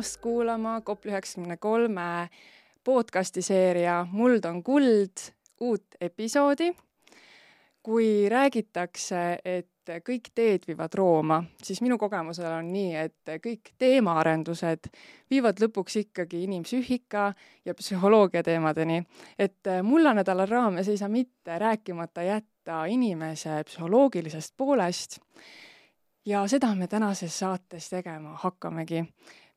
tulemast kuulama Kopli üheksakümne kolme podcasti seeria Muld on kuld uut episoodi. kui räägitakse, et kõik teed viivad Rooma, siis minu kogemusel on nii, et kõik teemaarendused viivad lõpuks ikkagi inimpsüühika ja psühholoogia teemadeni. et mullanädala raames ei saa mitte rääkimata jätta inimese psühholoogilisest poolest ja seda me tänases saates tegema hakkamegi.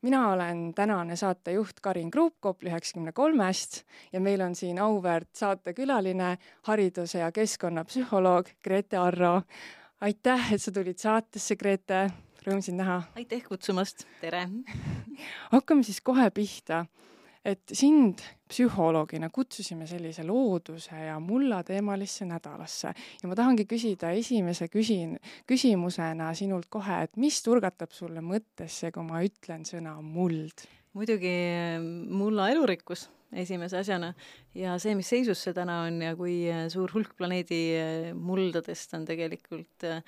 Mina olen tänane saatejuht Karin Kruup Kopli üheksakümne kolmest ja meil on siin auväärt saatekülaline, hariduse ja keskkonnapsühholoog Grete Arro. aitäh, et sa tulid saatesse, Grete, rõõm sind näha. aitäh kutsumast, tere hakkame siis kohe pihta et sind psühholoogina kutsusime sellise looduse ja mulla teemalisse nädalasse ja ma tahangi küsida esimese küsin-, küsimusena sinult kohe, et mis turgatab sulle mõttesse, kui ma ütlen sõna muld? muidugi mulla elurikkus esimese asjana ja see, mis seisus see täna on ja kui suur hulk planeedi muldadest on tegelikult äh,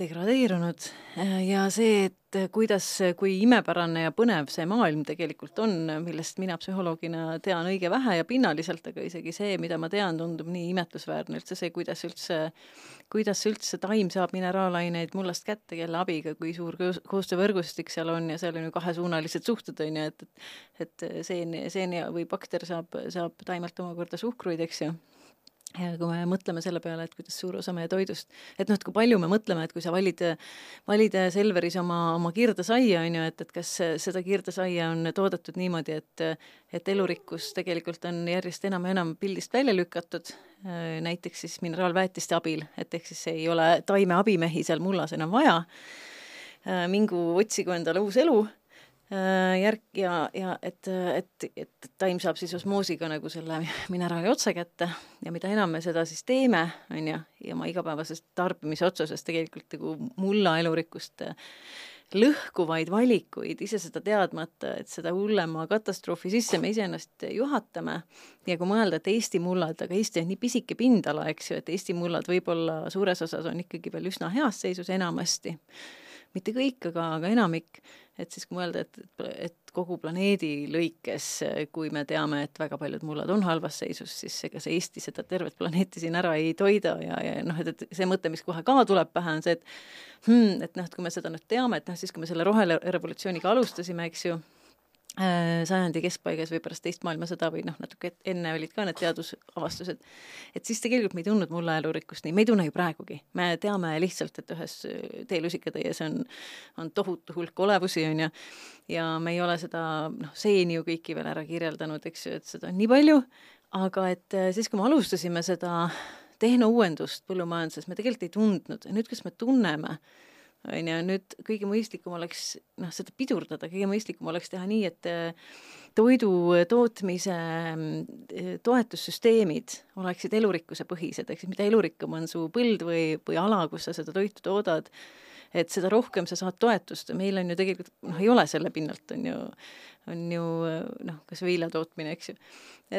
degradeerunud ja see, et kuidas, kui imepärane ja põnev see maailm tegelikult on, millest mina psühholoogina tean õige vähe ja pinnaliselt, aga isegi see, mida ma tean, tundub nii imetlusväärne üldse see, kuidas üldse, kuidas üldse taim saab mineraalaineid mullast kätte, kelle abiga, kui suur koostöövõrgustik seal on ja seal on ju kahesuunalised suhted, on ju, et et et seen, seen või bakter saab, saab taimelt omakorda suhkruid, eks ju ja kui me mõtleme selle peale, et kuidas suur osa meie toidust, et noh, et kui palju me mõtleme, et kui sa valid, valid Selveris oma, oma kirdesaia, on ju, et, et kas seda kirdesaia on toodetud niimoodi, et et elurikkus tegelikult on järjest enam ja enam pildist välja lükatud, näiteks siis mineraalväetiste abil, et ehk siis ei ole taime abimehi seal mullas enam vaja, mingu otsigu endale uus elu Äh, järg ja, ja et, et, et taim saab siis osmoosiga nagu selle mineraali otse kätte. Ja mida enam me seda siis teeme, on ju, ja oma igapäevasest tarbimise otsusest tegelikult nagu mulla elurikkust äh, lõhkuvaid valikuid, ise seda teadmata, et seda hullema katastroofi sisse me iseennast juhatame. Ja kui mõelda, et Eesti mullad, aga Eesti on nii pisike pindala, eks ju, et Eesti mullad võib-olla suures osas on ikkagi veel üsna heas seisus enamasti mitte kõik, aga, aga enamik, et siis kui mõelda, et, et kogu planeedi lõikes, kui me teame, et väga paljud mullad on halvas seisus, siis ega see Eesti seda tervet planeeti siin ära ei toida ja, ja noh, et, et see mõte, mis kohe ka tuleb pähe, on see, et hmm, et noh, et kui me seda nüüd teame, et noh, siis kui me selle roherevolutsiooniga alustasime, eks ju, sajandi keskpaigas või pärast teist maailmasõda või noh, natuke enne olid ka need teadusavastused, et siis tegelikult me ei tundnud mulla elurikkust nii, me ei tunne ju praegugi. me teame lihtsalt, et ühes teelusikatäies on, on tohutu hulk olevusi, on ju, ja me ei ole seda noh, seeni ju kõiki veel ära kirjeldanud, eks ju, et seda on nii palju, aga et äh, siis, kui me alustasime seda tehnouuendust põllumajanduses, me tegelikult ei tundnud. Nüüd, kas me tunneme, on ju, nüüd kõige mõistlikum oleks noh, seda pidurdada, kõige mõistlikum oleks teha nii, et äh, toidu tootmise äh, toetussüsteemid oleksid elurikkuse põhised, ehk siis mida elurikkam on su põld või, või ala, kus sa seda toitu toodad, et seda rohkem sa saad toetust. Ja meil on ju tegelikult, noh, ei ole selle pinnalt, on ju, on ju noh, kas või vilja tootmine, eks ju.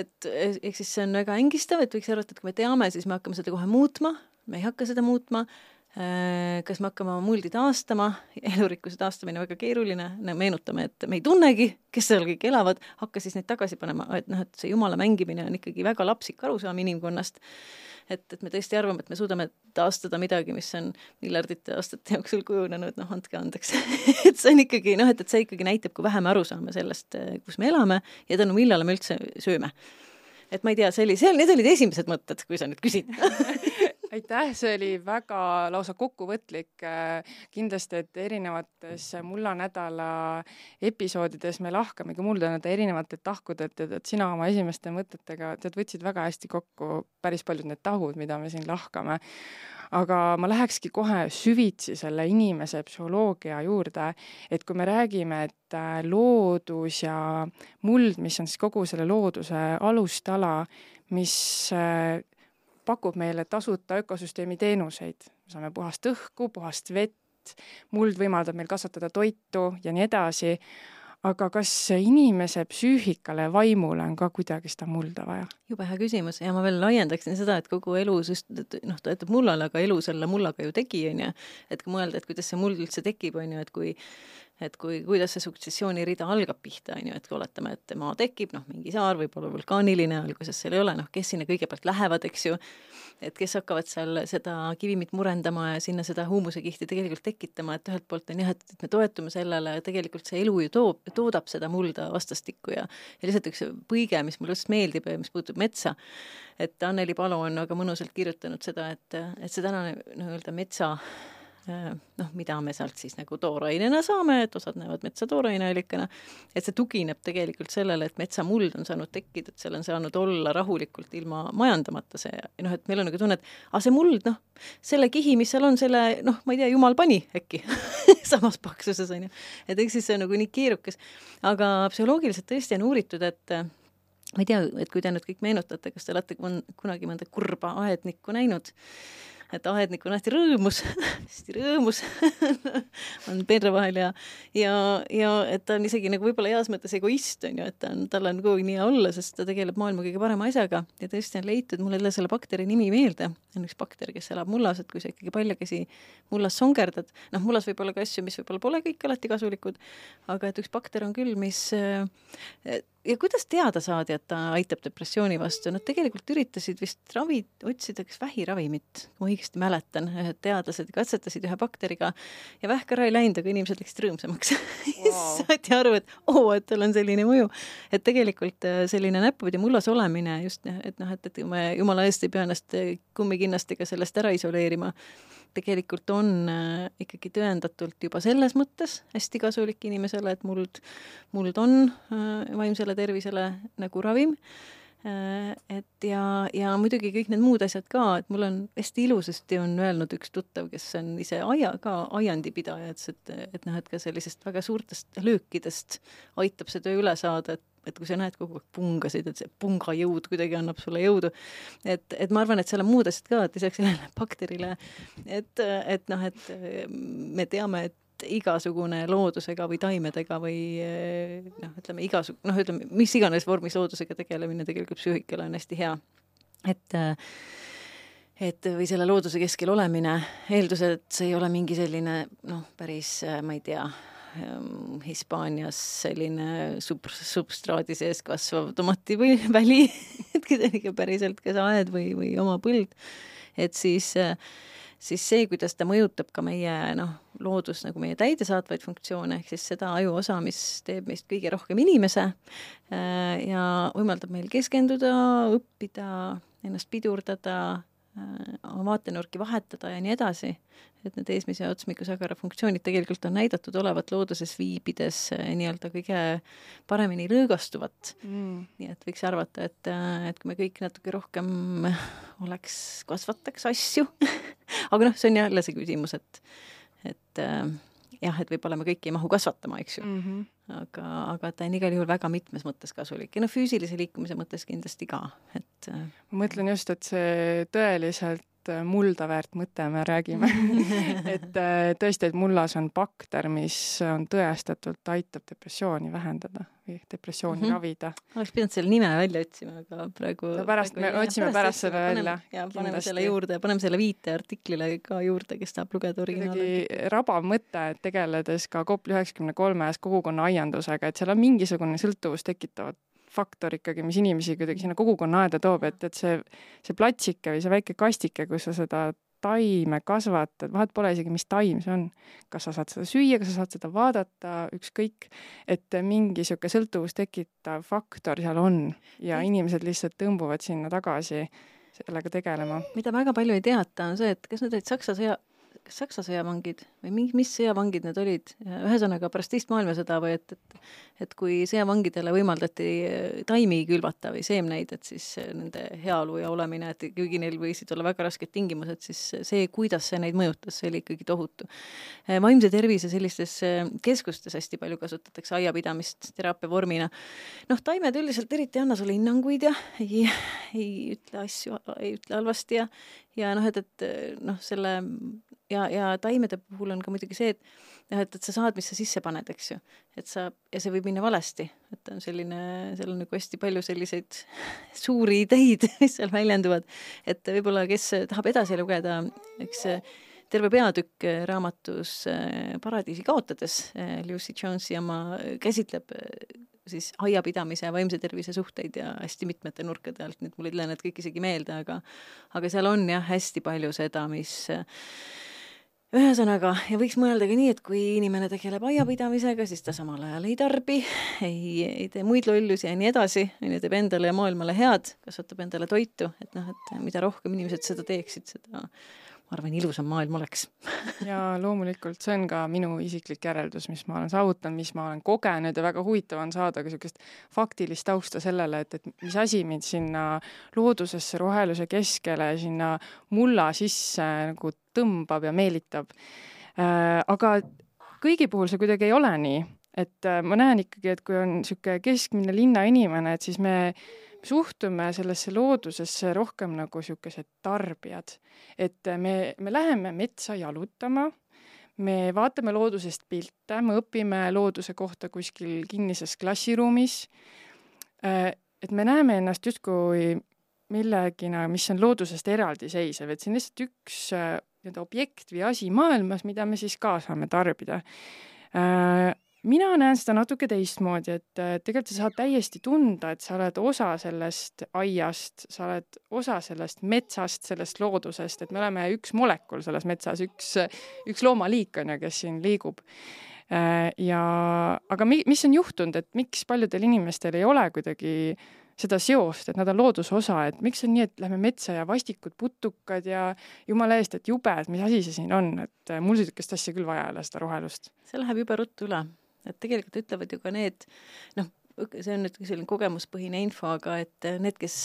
et ehk siis see on väga ängistav, et võiks arvata, et kui me teame, siis me hakkame seda kohe muutma, me ei hakka seda muutma. Äh, kas me hakkame oma muldi taastama, elurikkuse taastamine väga keeruline, meenutame, et me ei tunnegi, kes seal kõik elavad, hakka siis neid tagasi panema, et noh, et see jumala mängimine on ikkagi väga lapsik arusaam inimkonnast, et, et me tõesti arvame, et me suudame taastada midagi, mis on miljardite aastate jooksul kujunenud, noh, andke andeks. Et see on ikkagi noh, et, et see ikkagi näitab, kui vähe me aru saame sellest, kus me elame ja tänu millele me üldse sööme. et ma ei tea, see oli, see, need olid esimesed mõtted, kui sa nüüd küsid aitäh, see oli väga lausa kokkuvõtlik. kindlasti, et erinevates Mulla nädala episoodides me lahkamegi muldade erinevate tahkudelt, et, et sina oma esimeste mõtetega, tead, võtsid väga hästi kokku päris paljud need tahud, mida me siin lahkame. aga ma lähekski kohe süvitsi selle inimese psühholoogia juurde, et kui me räägime, et äh, loodus ja muld, mis on siis kogu selle looduse alustala, mis äh, pakub meile tasuta ökosüsteemi teenuseid, me saame puhast õhku, puhast vett, muld võimaldab meil kasvatada toitu ja nii edasi, aga kas inimese psüühikale, vaimule on ka kuidagi seda mulda vaja? jube hea küsimus ja ma veel laiendaksin seda, et kogu elu, noh, ta ütleb mullale, aga elu selle mullaga ju tegi, on ju. et kui mõelda, et kuidas see muld üldse tekib, on ju, et kui et kui, kuidas see suksessioonirida algab pihta, on ju, et kui oletame, et maa tekib, noh, mingi saar võib olla vulkaaniline, alguses seal ei ole, noh, kes sinna kõigepealt lähevad, eks ju, et kes hakkavad seal seda kivimit murendama ja sinna seda huumusekihti tegelikult tekitama, et ühelt poolt on jah, et, et me toetume sellele, tegelikult see elu ju toob, toodab seda mulda vastastikku ja ja lihtsalt üks põige, mis mulle just meeldib ja mis puudutab metsa, et Anneli Palu on väga mõnusalt kirjutanud seda, et, et see tänane nii-öelda metsa noh, mida me sealt siis nagu toorainena saame, et osad näevad metsa tooraineallikana, et see tugineb tegelikult sellele, et metsamuld on saanud tekkida, et seal on saanud olla rahulikult ilma majandamata see, noh, et meil on nagu tunne, et aga see muld, noh, selle kihi, mis seal on, selle noh, ma ei tea, jumal pani äkki samas paksuses, on ju. et eks siis see on nagu nii keerukas. aga psühholoogiliselt tõesti on uuritud, et ma ei tea, et kui te nüüd kõik meenutate, kas te olete kunagi mõnda kurba aednikku näinud et aednik on hästi rõõmus hästi rõõmus on perre vahel ja, ja, ja et ta on isegi nagu võib-olla heas mõttes egoist, on ju, et ta on, tal on kogu aeg nii hea olla, sest ta tegeleb maailma kõige parema asjaga. Ja tõesti on leitud, mul ei tule selle bakteri nimi meelde, on üks bakter, kes elab mullas, et kui sa ikkagi paljakesi mullas songerdad, noh, mullas võib olla ka asju, mis võib-olla pole kõik alati kasulikud, aga et üks bakter on küll, mis ja kuidas teada saadi, et ta aitab depressiooni vastu, nad tegelikult üritasid vist ravi, otsida kas vähiravimit, kui ma õigesti mäletan, teadlased katsetasid ühe bakteriga ja vähk ära ei läinud, aga inimesed läksid rõõmsamaks wow. saati aru, et oo oh,, et tal on selline mõju. et tegelikult äh, selline näppupidi mullas olemine just, et noh, et, et me jumala eest ei pea ennast äh, kummikinnastega sellest ära isoleerima tegelikult on äh, ikkagi tõendatult juba selles mõttes hästi kasulik inimesele, et muld, muld on äh, vaimsele tervisele nagu ravim äh,. et ja, ja muidugi kõik need muud asjad ka, et mul on hästi ilusasti on öelnud üks tuttav, kes on ise aia, ka aiandipidaja, ütles, et, et noh, et ka sellisest väga suurtest löökidest aitab see töö üle saada, et et kui sa näed kogu aeg pungasid, et see pungajõud kuidagi annab sulle jõudu. et, et ma arvan, et seal on muud asjad ka, et lisaks sellele bakterile, et, et noh, et me teame, et igasugune loodusega või taimedega või noh, ütleme igasugu, noh, ütleme mis iganes vormis loodusega tegelemine tegelikult psüühikale on hästi hea. et et või selle looduse keskel olemine, eeldusel, et see ei ole mingi selline noh, päris ma ei tea, Hispaanias selline sub-, substraadi sees kasvav tomati või väli et kuidagi päriselt kas aed või, või oma põld, et siis, siis see, kuidas ta mõjutab ka meie noh, loodus nagu meie täidesaatvaid funktsioone, ehk siis seda ajuosa, mis teeb meist kõige rohkem inimese äh, ja võimaldab meil keskenduda, õppida, ennast pidurdada, oma vaatenurki vahetada ja nii edasi, et need eesmise ja otsmikusagara funktsioonid tegelikult on näidatud olevat looduses viibides äh, nii-öelda kõige paremini lõõgastuvat mm.. nii et võiks arvata, et, äh, et kui me kõik natuke rohkem oleks, kasvataks asju aga noh, see on jälle see küsimus, et, et jah, et võib-olla me kõiki ei mahu kasvatama, eks ju mm. -hmm. Aga, aga ta on igal juhul väga mitmes mõttes kasulik ja noh, füüsilise liikumise mõttes kindlasti ka, et äh, ma mõtlen just, et see tõeliselt äh, mulda väärt mõte me räägime et äh, tõesti, et mullas on bakter, mis on tõestatult aitab depressiooni vähendada või depressiooni mm -hmm. ravida. oleks pidanud selle nime välja otsima, aga praegu no pärast, me otsime pärast, pärast selle välja. ja paneme selle juurde, paneme selle viite artiklile ka juurde, kes tahab lugeda originaali. rabav mõte, et tegeledes ka Kopli üheksakümne kolmes kogukonna aiandusega, et seal on mingisugune sõltuvust tekitav faktor ikkagi, mis inimesi kuidagi sinna kogukonnaaeda toob, et, et see, see platsike või see väike kastike, kus sa seda taime kasvatad, vahet pole isegi, mis taim see on. kas sa saad seda süüa, kas sa saad seda vaadata, ükskõik, et mingi niisugune sõltuvust tekitav faktor seal on ja inimesed lihtsalt tõmbuvad sinna tagasi sellega tegelema. mida väga palju ei teata, on see, et kas need olid Saksa sõja kas Saksa sõjavangid või mingi, mis sõjavangid need olid, ühesõnaga pärast teist maailmasõda või et, et et kui sõjavangidele võimaldati eh, taimi külvata või seemneid, et siis eh, nende heaolu ja olemine, et kuigi neil võisid olla väga rasked tingimused, siis see, kuidas see neid mõjutas, see oli ikkagi tohutu. Eh, vaimse tervise sellistes keskustes hästi palju kasutatakse aiapidamist teraapia vormina. noh, taimed üldiselt eriti ei anna sulle hinnanguid ja ei, ei ütle asju, ei ütle halvasti ja ja noh, et, et noh, selle ja, ja taimede puhul on ka muidugi see, et noh, et, et sa saad, mis sa sisse paned, eks ju. et sa, ja see võib minna valesti, et on selline, seal on nagu hästi palju selliseid suuri ideid, mis seal väljenduvad. et võib-olla, kes tahab edasi lugeda, eks terve peatükk raamatus Paradiisi kaotades Lucy Jonesi oma käsitleb siis aiapidamise ja vaimse tervise suhteid ja hästi mitmete nurkade alt, nüüd mul ei tule need kõik isegi meelde, aga aga seal on jah, hästi palju seda, mis ühesõnaga, ja võiks mõelda ka nii, et kui inimene tegeleb aiapidamisega, siis ta samal ajal ei tarbi, ei, ei tee muid lollusi ja nii edasi, on ju, teeb endale ja maailmale head, kasvatab endale toitu, et noh, et mida rohkem inimesed seda teeksid, seda ma arvan, ilusam maailm oleks ja loomulikult, see on ka minu isiklik järeldus, mis ma olen saavutanud, mis ma olen kogenud ja väga huvitav on saada ka niisugust faktilist tausta sellele, et, et mis asi mind sinna loodusesse, roheluse keskele, sinna mulla sisse nagu tõmbab ja meelitab äh,. aga kõigi puhul see kuidagi ei ole nii, et äh, ma näen ikkagi, et kui on niisugune keskmine linnainimene, et siis me suhtume sellesse loodusesse rohkem nagu niisugused tarbijad. et me, me läheme metsa jalutama, me vaatame loodusest pilte, me õpime looduse kohta kuskil kinnises klassiruumis, et me näeme ennast justkui millegina, mis on loodusest eraldiseisev, et see on lihtsalt üks nii-öelda objekt või asi maailmas, mida me siis ka saame tarbida mina näen seda natuke teistmoodi, et tegelikult sa saad täiesti tunda, et sa oled osa sellest aiast, sa oled osa sellest metsast, sellest loodusest, et me oleme üks molekul selles metsas, üks, üks loomaliik on ju, kes siin liigub. ja aga mi-, mis on juhtunud, et miks paljudel inimestel ei ole kuidagi seda seost, et nad on looduse osa, et miks on nii, et lähme metsa ja vastikud putukad ja jumala eest, et jube, et mis asi see siin on, et mul niisugust asja küll vaja ei ole, seda rohelust. see läheb jube ruttu üle et tegelikult ütlevad ju ka need, noh, see on nüüd selline kogemuspõhine info, aga et need, kes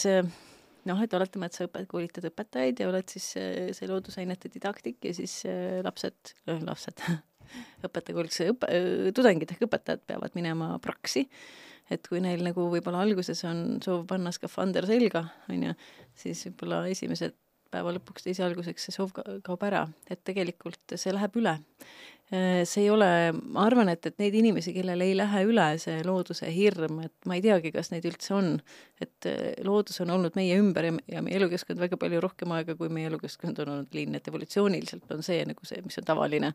noh, et oletame, et sa õpet-, koolitad õpetajaid ja oled siis see loodusainete didaktik ja siis lapsed, lapsed õpetajakoolituse õpe-, tudengid ehk õpetajad peavad minema praksi, et kui neil nagu võib-olla alguses on soov panna skafander selga, on ju, siis võib-olla esimesed päeva lõpuks, teise alguseks see soov kaob ära, et tegelikult see läheb üle. Äh, see ei ole, ma arvan, et, et neid inimesi, kellel ei lähe üle see looduse hirm, et ma ei teagi, kas neid üldse on, et äh, loodus on olnud meie ümber ja, ja meie elukeskkond väga palju rohkem aega, kui meie elukeskkond on olnud linn, et evolutsiooniliselt on see nagu see, mis on tavaline.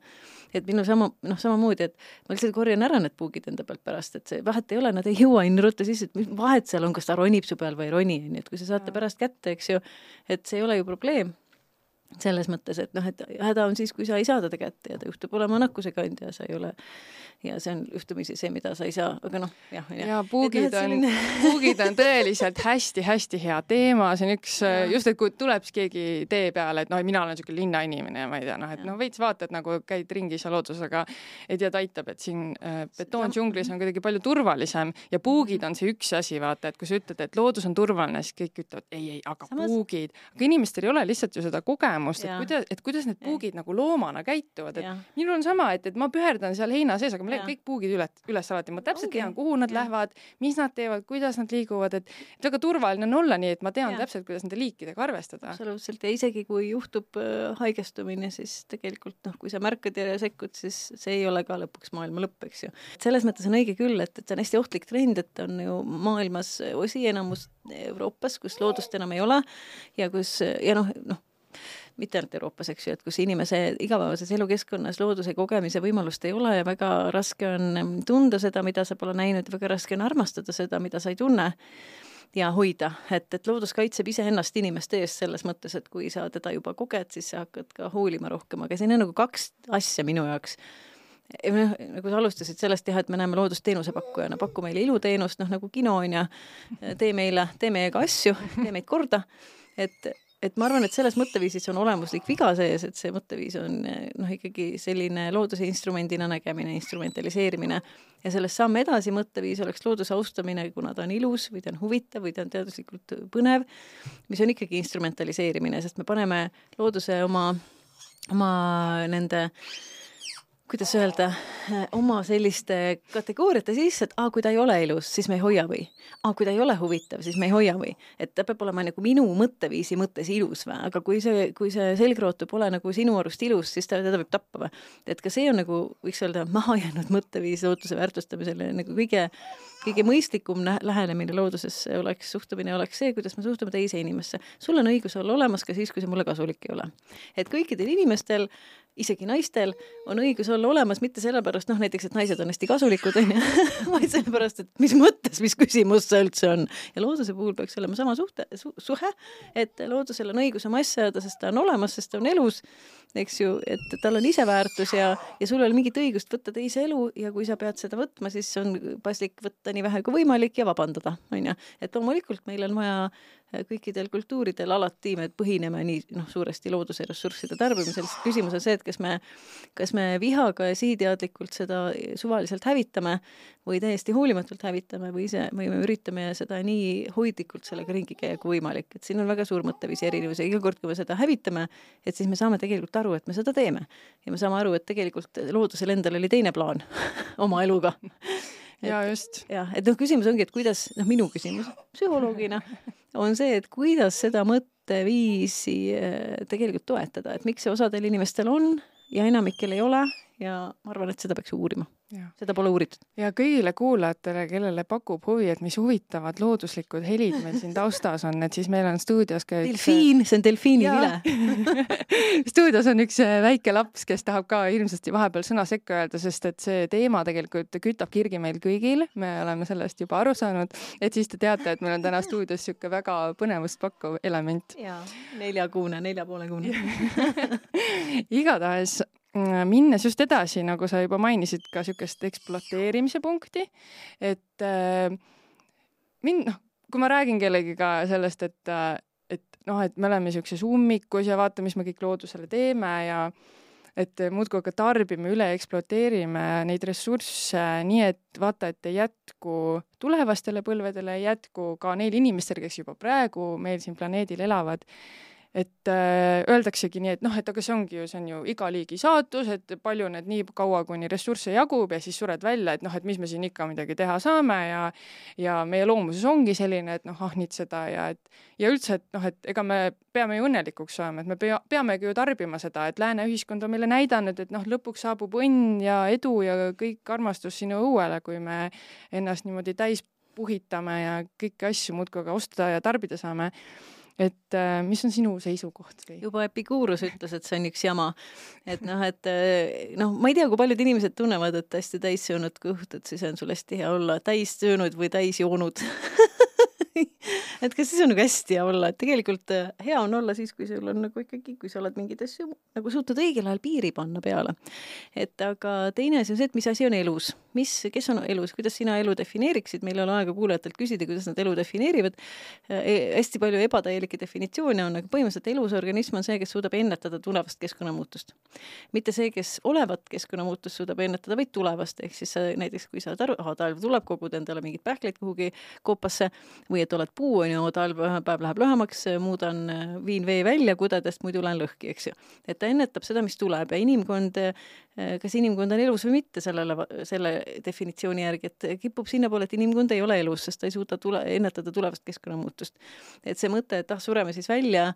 et minul sama, noh, samamoodi, et ma lihtsalt korjan ära need puugid enda pealt pärast, et see vahet ei ole, nad ei jõua nii ruttu sisse, et mis vahet seal on, kas ta ronib su peal või ei roni, on ju, et kui sa saate pärast kätte, eks ju, et see ei ole ju probleem selles mõttes, et noh, et häda on siis, kui sa ei saa teda kätte ja ta juhtub olema nakkusekandja ja sa ei ole ja see on juhtumisi see, mida sa ei saa, aga noh, jah. ja puugid on selline... puugid on tõeliselt hästi-hästi hea teema, see on üks, just, et kui tuleb siis keegi tee peale, et noh, mina olen niisugune linnainimene ja ma ei tea, noh, et noh, veits vaatad nagu käid ringi seal loodusega, aga ei tea, aitab, et siin äh, betoondžunglis on kuidagi palju turvalisem ja puugid on see üks asi, vaata, et kui sa ütled, et loodus on turvaline, siis kõik ütlevad ei, ei, aga Samas... puugid, aga inimestel ei ole lihtsalt ju seda kogemust, et kuidas, et kuidas need puugid ja. nagu loomana käituvad, et minul on sama, et, et ma püherdan seal heina sees, aga ma leian kõik puugid üles, üles alati, ma täpselt okay. tean, kuhu nad ja. lähevad, mis nad teevad, kuidas nad liiguvad, et et väga turvaline on olla nii, et ma tean ja. täpselt, kuidas nende liikidega arvestada. absoluutselt, ja isegi kui juhtub äh, haigestumine, siis tegelikult noh, kui sa märkad ja sekkud, siis see ei ole ka lõpuks maailma lõpp, eks ju. selles mõttes on õige küll, et, et see on hästi ohtlik trend, et on ju maailmas osi, enamus Euroopas, kus loodust enam ei ole ja kus ja noh, noh mitte ainult Euroopas, eks ju, et kus inimese igapäevases elukeskkonnas looduse kogemise võimalust ei ole ja väga raske on tunda seda, mida sa pole näinud, väga raske on armastada seda, mida sa ei tunne ja hoida, et, et loodus kaitseb iseennast inimeste eest selles mõttes, et kui sa teda juba koged, siis sa hakkad ka hoolima rohkem, aga siin on nagu kaks asja minu jaoks. Noh, nagu sa alustasid sellest jah, et me näeme loodust teenusepakkujana, paku meile iluteenust, noh nagu kino on ju, tee meile, tee meiega asju, tee meid korda, et et ma arvan, et selles mõtteviisis on olemuslik viga sees, et see mõtteviis on noh, ikkagi selline looduse instrumendina nägemine, instrumentaliseerimine. Ja sellest samm edasi mõtteviis oleks looduse austamine, kuna ta on ilus või ta on huvitav või ta on teaduslikult põnev, mis on ikkagi instrumentaliseerimine, sest me paneme looduse oma, oma nende äh, kuidas öelda, oma selliste kategooriate sisse, et aa, kui ta ei ole ilus, siis me ei hoia või aa, kui ta ei ole huvitav, siis me ei hoia või et ta peab olema nagu minu mõtteviisi mõttes ilus või, aga kui see, kui see selgrootu pole nagu sinu arust ilus, siis ta, teda võib tappa või. et ka see on nagu, võiks öelda, mahajäänud mõtteviis looduse väärtustamisele nagu kõige kõige mõistlikum lähenemine loodusesse oleks, suhtumine oleks see, kuidas me suhtume teise inimesse. sul on õigus olla olemas ka siis, kui see mulle kasulik ei ole. et kõikidel inimestel isegi naistel on õigus olla olemas mitte sellepärast, noh näiteks, et naised on hästi kasulikud, on ju, vaid sellepärast, et mis mõttes, mis küsimus see üldse on. ja looduse puhul peaks olema sama suhte su,, suhe, et loodusel on õigus oma asja ajada, sest ta on olemas, sest ta on elus, eks ju, et tal on iseväärtus ja, ja sul ei ole mingit õigust võtta teise elu ja kui sa pead seda võtma, siis on paslik võtta nii vähe kui võimalik ja vabandada, on ju. et loomulikult meil on vaja kõikidel kultuuridel alati me põhineme nii noh, suuresti looduse ressursside tarbimisel, sest küsimus on see, et kas me, kas me vihaga ja sihiteadlikult seda suvaliselt hävitame või täiesti hoolimatult hävitame või ise, või me üritame seda nii hoidlikult sellega ringi käia kui võimalik, et siin on väga suur mõtteviisi erinevus ja iga kord, kui me seda hävitame, et siis me saame tegelikult aru, et me seda teeme. ja me saame aru, et tegelikult loodusel endal oli teine plaan oma eluga ja just. jah, et noh, küsimus ongi, et kuidas, noh, minu küsimus psühholoogina on see, et kuidas seda mõtteviisi äh, tegelikult toetada, et miks see osadel inimestel on ja enamikel ei ole ja ma arvan, et seda peaks uurima seda pole uuritud. ja kõigile kuulajatele, kellele pakub huvi, et mis huvitavad looduslikud helid meil siin taustas on, et siis meil on stuudios ka üks delfiin, see on delfiini vile. Stuudios on üks äh, väike laps, kes tahab ka hirmsasti vahepeal sõna sekka öelda, sest et see teema tegelikult kütab kirgi meil kõigil, me oleme sellest juba aru saanud, et siis te teate, et meil on täna stuudios niisugune väga põnevust pakkuv element. jaa, neljakuune, nelja poole kuune. Igatahes minnes just edasi, nagu sa juba mainisid, ka niisugust ekspluateerimise punkti, et äh, mind, noh, kui ma räägin kellegiga sellest, et, äh, et noh, et me oleme niisuguses ummikus ja vaata, mis me kõik loodusele teeme ja et muudkui aga tarbime, üle ekspluateerime neid ressursse nii, et vaata, et ei jätku tulevastele põlvedele, ei jätku ka neil inimestel, kes juba praegu meil siin planeedil elavad et äh, öeldaksegi nii, et noh, et aga see ongi ju, see on ju iga liigi saatus, et palju need nii kaua, kuni ressursse jagub ja siis sured välja, et noh, et mis me siin ikka midagi teha saame ja ja meie loomuses ongi selline, et noh, ahnitseda ja et ja üldse, et noh, et ega me peame ju õnnelikuks saama, et me pea, peamegi ju tarbima seda, et lääne ühiskond on meile näidanud, et noh, lõpuks saabub õnn ja edu ja kõik armastus sinu õuele, kui me ennast niimoodi täis puhitame ja kõiki asju muudkui aga osta ja tarbida saame et äh, mis on sinu seisukoht? juba Epikuurus ütles, et see on üks jama. et noh, et äh, noh, ma ei tea, kui paljud inimesed tunnevad, et hästi täissöönud kõht, et siis on sul hästi hea olla täissöönud või täisjoonud et kas siis on nagu hästi hea olla, et tegelikult äh, hea on olla siis, kui sul on nagu ikkagi, kui sa oled mingeid asju nagu suutnud õigel ajal piiri panna peale. et aga teine asi on see, et mis asi on elus, mis, kes on elus, kuidas sina elu defineeriksid, meil ei ole aega kuulajatelt küsida, kuidas nad elu defineerivad e. hästi palju ebatäielikke definitsioone on, aga põhimõtteliselt elus organism on see, kes suudab ennetada tulevast keskkonnamuutust. mitte see, kes olevat keskkonnamuutust suudab ennetada, vaid tulevast, ehk siis sa näiteks, kui sa saad aru, ahah, talv tuleb, kogud endale mingeid pähkleid kuhugi koopasse või et oled puu, on ju, talv päev läheb lühemaks, muudan, viin vee välja kudedest, muidu lähen lõhki, eks ju. et ta ennetab seda, mis tuleb ja inimkond, kas inimkond on elus või mitte sellele, selle definitsiooni järgi, et kipub sinnapoole, et inimkond ei ole elus, sest ta ei suuda tule, ennetada tulevast keskkonnamuutust. et see mõte, et ah, sureme siis välja,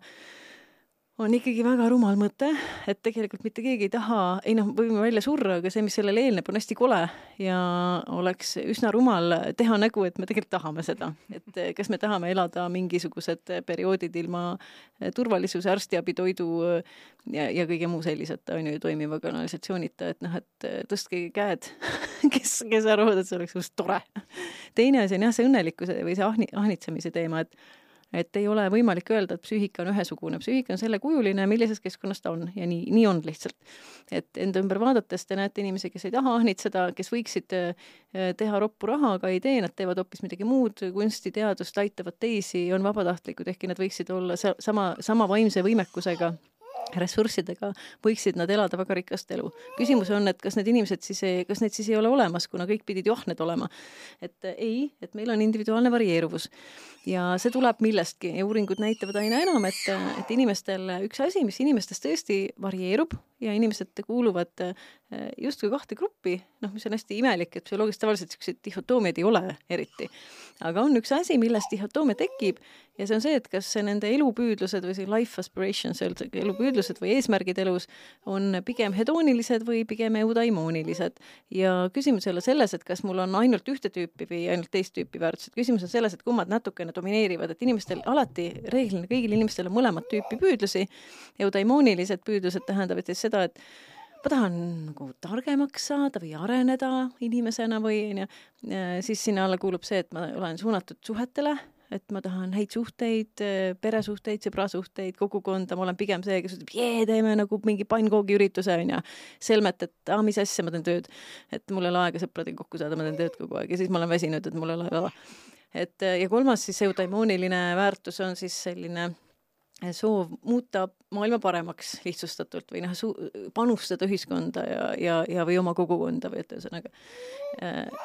on ikkagi väga rumal mõte, et tegelikult mitte keegi ei taha, ei noh, võime välja surra, aga see, mis sellele eelneb, on hästi kole ja oleks üsna rumal teha nägu, et me tegelikult tahame seda. et kas me tahame elada mingisugused perioodid ilma turvalisuse, arstiabi, toidu ja, ja kõige muu selliseta, on ju, toimiva kanalisatsioonita, et noh, et tõstke käed, kes, kes arvavad, et see oleks just tore. teine asi on jah, see õnnelikkuse või see ahni, ahnitsemise teema, et et ei ole võimalik öelda, et psüühika on ühesugune, psüühika on sellekujuline, millises keskkonnas ta on ja nii, nii on lihtsalt. et enda ümber vaadates te näete inimesi, kes ei taha ahnitseda, kes võiksid äh, teha roppu raha, aga ei tee, nad teevad hoopis midagi muud, kunsti, teadust, aitavad teisi, on vabatahtlikud, ehkki nad võiksid olla sama, sama vaimse võimekusega ressurssidega võiksid nad elada väga rikast elu. küsimus on, et kas need inimesed siis, kas neid siis ei ole olemas, kuna kõik pidid ju ahned olema. et ei, et meil on individuaalne varieeruvus ja see tuleb millestki ja uuringud näitavad aina enam, et, et inimestel üks asi, mis inimestes tõesti varieerub ja inimesed kuuluvad eh, justkui kahte gruppi, noh, mis on hästi imelik, et psühholoogias tavaliselt niisuguseid dihhotoomiaid ei ole eriti. aga on üks asi, millest dihhotoomia tekib ja see on see, et kas nende elupüüdlused või see life aspirations, elupüüdlused, püüdlused või eesmärgid elus on pigem hedoonilised või pigem eudaimoonilised. ja küsimus ei ole selles, et kas mul on ainult ühte tüüpi või ainult teist tüüpi väärtused, küsimus on selles, et kummad natukene domineerivad, et inimestel alati, reeglina kõigil inimestel on mõlemat tüüpi püüdlusi. eudaimoonilised püüdlused tähendavad siis seda, et ma tahan nagu targemaks saada või areneda inimesena või onju, siis sinna alla kuulub see, et ma olen suunatud suhetele, et ma tahan häid suhteid, peresuhteid, sõbrasuhteid, kogukonda, ma olen pigem see, kes ütleb, jee, teeme nagu mingi pannkoogiürituse onju. selmet, et aa, mis asja, ma teen tööd. et mul ei ole aega sõpradega kokku saada, ma teen tööd kogu aeg ja siis ma olen väsinud, et mul ei ole aega. et ja kolmas siis eudaimooniline väärtus on siis selline soov muuta maailma paremaks lihtsustatult või noh, panustada ühiskonda ja, ja, ja või oma kogukonda või et ühesõnaga.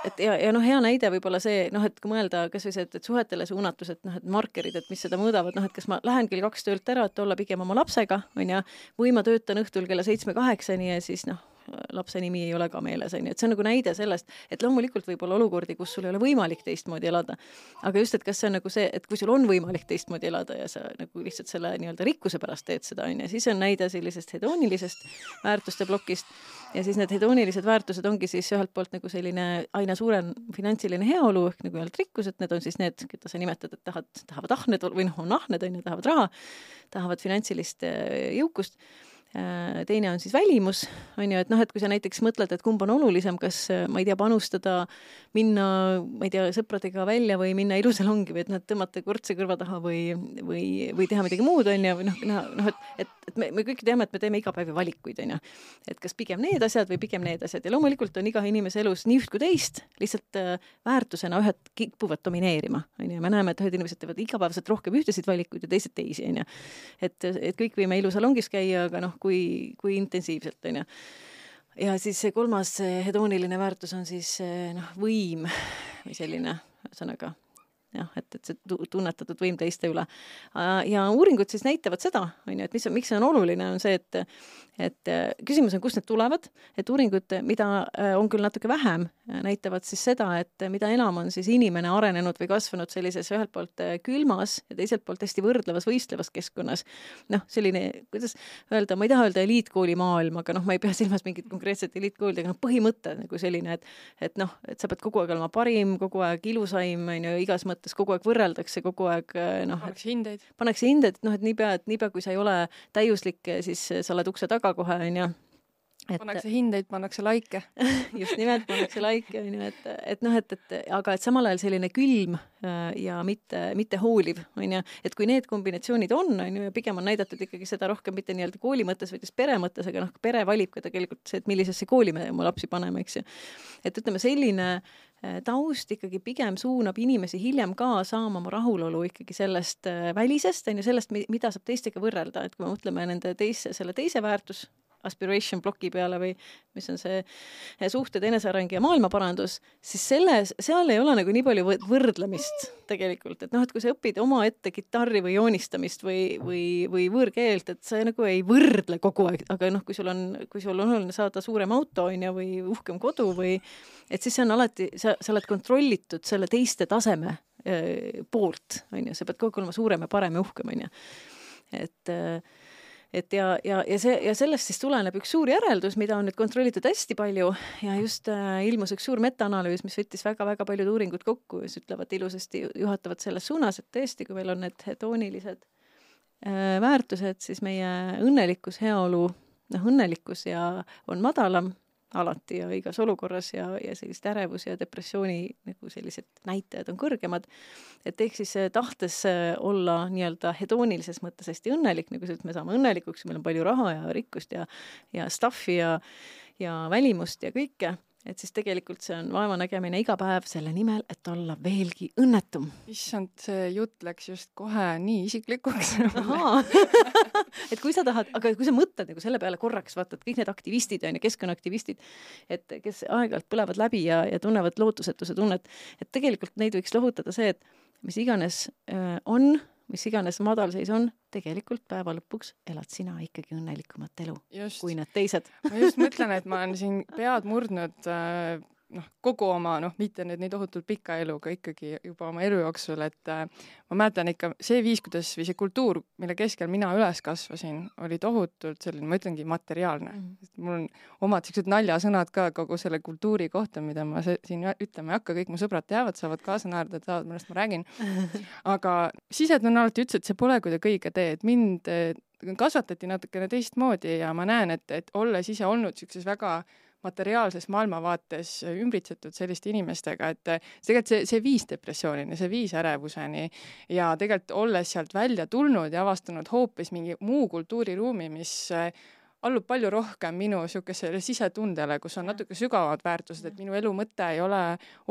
et ja, ja noh, hea näide võib-olla see, noh, et kui mõelda kasvõi see, et, et suhetele suunatus, et noh, et markerid, et mis seda mõõdavad, noh, et kas ma lähen kell kaks töölt ära, et olla pigem oma lapsega, onju, või ma töötan õhtul kella seitsme-kaheksani ja siis noh, lapse nimi ei ole ka meeles, on ju, et see on nagu näide sellest, et loomulikult võib olla olukordi, kus sul ei ole võimalik teistmoodi elada. aga just, et kas see on nagu see, et kui sul on võimalik teistmoodi elada ja sa nagu lihtsalt selle nii-öelda rikkuse pärast teed seda, on ju, siis on näide sellisest hedoonilisest väärtuste plokist. ja siis need hedoonilised väärtused ongi siis ühelt poolt nagu selline aina suurem finantsiline heaolu ehk nagu öeldud rikkus, et need on siis need, keda sa nimetad, et tahad, tahavad ahned või noh, on ahned, on ju, tahavad raha, tahavad finantsilist eh, jõukust teine on siis välimus, on ju, et noh, et kui sa näiteks mõtled, et kumb on olulisem, kas äh, ma ei tea, panustada, minna, ma ei tea, sõpradega välja või minna ilusalongi või et noh, tõmmata kõrtse kõrva taha või, või, või teha midagi muud, on ju, või noh, noh, et, et, et me, me kõik teame, et me teeme iga päev ju valikuid, on ju. et kas pigem need asjad või pigem need asjad ja loomulikult on iga inimese elus nii üht kui teist, lihtsalt äh, väärtusena ühed kipuvad domineerima, on ju, me näeme, et ühed inimesed teevad igapäevaselt rohkem ühtesid valikuid ja teised teisi, on ju. et, et kõik võime ilusalongis käia, aga noh, kui, kui intensiivselt, on ju. ja siis see kolmas hedooniline väärtus on siis noh, võim või selline, ühesõnaga jah, et, et see tunnetatud võim teiste üle. ja uuringud siis näitavad seda, on ju, et mis miks see on oluline, on see, et et küsimus on, kust need tulevad, et uuringud, mida äh, on küll natuke vähem, näitavad siis seda, et mida enam on siis inimene arenenud või kasvanud sellises ühelt poolt äh, külmas ja teiselt poolt hästi võrdlevas võistlevas keskkonnas, noh, selline, kuidas öelda, ma ei taha öelda eliitkooli maailm, aga noh, ma ei pea silmas mingit konkreetset eliitkooli, aga noh, põhimõte nagu selline, et et noh, et sa pead kogu aeg olema parim, kogu aeg ilusaim, on ju, igas mõttes kogu aeg võrreldakse, kogu aeg noh, pannakse hindeid. pannakse hindeid, et noh, et niipea, et niipea, kui sa ei ole täiuslik, siis sa oled ukse taga kohe, onju et pannakse hindeid, pannakse laike just nimelt, pannakse laike, on ju, et, et noh, et, et aga et samal ajal selline külm äh, ja mitte, mitte hooliv, on ju, et kui need kombinatsioonid on, on ju, ja pigem on näidatud ikkagi seda rohkem mitte nii-öelda kooli mõttes, vaid just pere mõttes, aga noh, pere valib ka tegelikult see, et millisesse kooli me oma lapsi paneme, eks ju. et ütleme, selline taust ikkagi pigem suunab inimesi hiljem ka saama oma rahulolu ikkagi sellest äh, välisest, on ju, sellest, mida saab teistega võrrelda, et kui me mõtleme nende teise, selle teise väärtus aspiration ploki peale või mis on see eh, suhted, eneseareng ja maailmaparandus, siis selles, seal ei ole nagu nii palju võrdlemist tegelikult, et noh, et kui sa õpid omaette kitarri või joonistamist või, või, või võõrkeelt, et sa nagu ei võrdle kogu aeg, aga noh, kui sul on, kui sul on oluline saada suurem auto, on ju, või uhkem kodu või et siis see on alati, sa, sa oled kontrollitud selle teiste taseme äh, poolt, on ju, sa pead kogu aeg olema suurem ja parem ja uhkem, on ju. et äh, et ja, ja, ja see ja sellest siis tuleneb üks suur järeldus, mida on nüüd kontrollitud hästi palju ja just äh, ilmus üks suur metaanalüüs, mis võttis väga-väga paljud uuringud kokku, mis ütlevad ilusasti, juhatavad selles suunas, et tõesti, kui meil on need hedoonilised äh, väärtused, siis meie õnnelikkus, heaolu, noh, õnnelikkus ja on madalam alati ja igas olukorras ja, ja sellist ärevus ja depressiooni nagu sellised näitajad on kõrgemad. et ehk siis eh, tahtes eh, olla nii-öelda hedoonilises mõttes hästi õnnelik, nagu sa ütlesid, me saame õnnelikuks, meil on palju raha ja rikkust ja, ja stuff'i ja, ja välimust ja kõike et siis tegelikult see on vaevanägemine iga päev selle nimel, et olla veelgi õnnetum. issand, see jutt läks just kohe nii isiklikuks et kui sa tahad, aga kui sa mõtled nagu selle peale korraks, vaata, et kõik need aktivistid on ju, keskkonnaaktivistid, et kes aeg-ajalt põlevad läbi ja, ja tunnevad lootusetuse tunnet, et tegelikult neid võiks lohutada see, et mis iganes äh, on mis iganes madalseis on, tegelikult päeva lõpuks elad sina ikkagi õnnelikumat elu just. kui need teised ma just mõtlen, et ma olen siin pead murdnud äh, noh, kogu oma noh, mitte nüüd nii tohutult pika eluga, ikkagi juba oma elu jooksul, et äh, ma mäletan ikka see viis, kuidas või see kultuur, mille keskel mina üles kasvasin, oli tohutult selline, ma ütlengi, materiaalne mm. -hmm. mul on omad niisugused naljasõnad ka kogu selle kultuuri kohta, mida ma see, siin ütlema ei hakka, kõik mu sõbrad teavad, saavad kaasa naerda, teavad, millest ma räägin. aga sisetunne alati ütles, et see pole kuidagi õige tee, et mind äh, kasvatati natukene teistmoodi ja ma näen, et, et olles ise olnud niisuguses väga materiaalses maailmavaates ümbritsetud selliste inimestega, et tegelikult see, see viis depressioonini, see viis ärevuseni ja tegelikult olles sealt välja tulnud ja avastanud hoopis mingi muu kultuuriruumi, mis allub palju rohkem minu niisugusele sisetundele, kus on natuke sügavamad väärtused, et minu elu mõte ei ole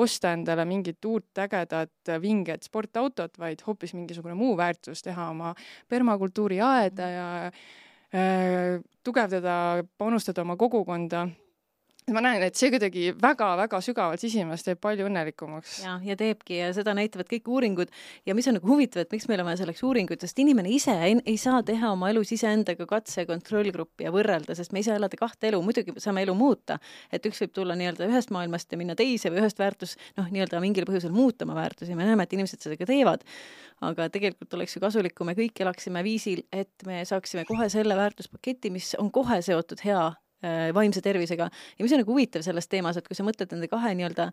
osta endale mingit uut ägedat vinget sportautot, vaid hoopis mingisugune muu väärtus, teha oma permakultuuri aeda ja äh, tugevdada, panustada oma kogukonda ma näen, et see kuidagi väga-väga sügavalt sisimas teeb palju õnnelikumaks. ja, ja teebki ja seda näitavad kõik uuringud. Ja mis on nagu huvitav, et miks meil on vaja selleks uuringuid, sest inimene ise ei, ei saa teha oma elus iseendaga katse- kontrollgruppi ja võrrelda, sest me ei saa elada kahte elu, muidugi saame elu muuta, et üks võib tulla nii-öelda ühest maailmast ja minna teise või ühest väärtus, noh, nii-öelda mingil põhjusel muuta oma väärtusi, me näeme, et inimesed seda ka teevad, aga tegelikult oleks ju kasulik, kui me kõik elaksime viisil, et me saaksime kohe selle väärtuspaketi, mis on kohe seotud hea vaimse tervisega. Ja mis on nagu huvitav selles teemas, et kui sa mõtled nende kahe nii-öelda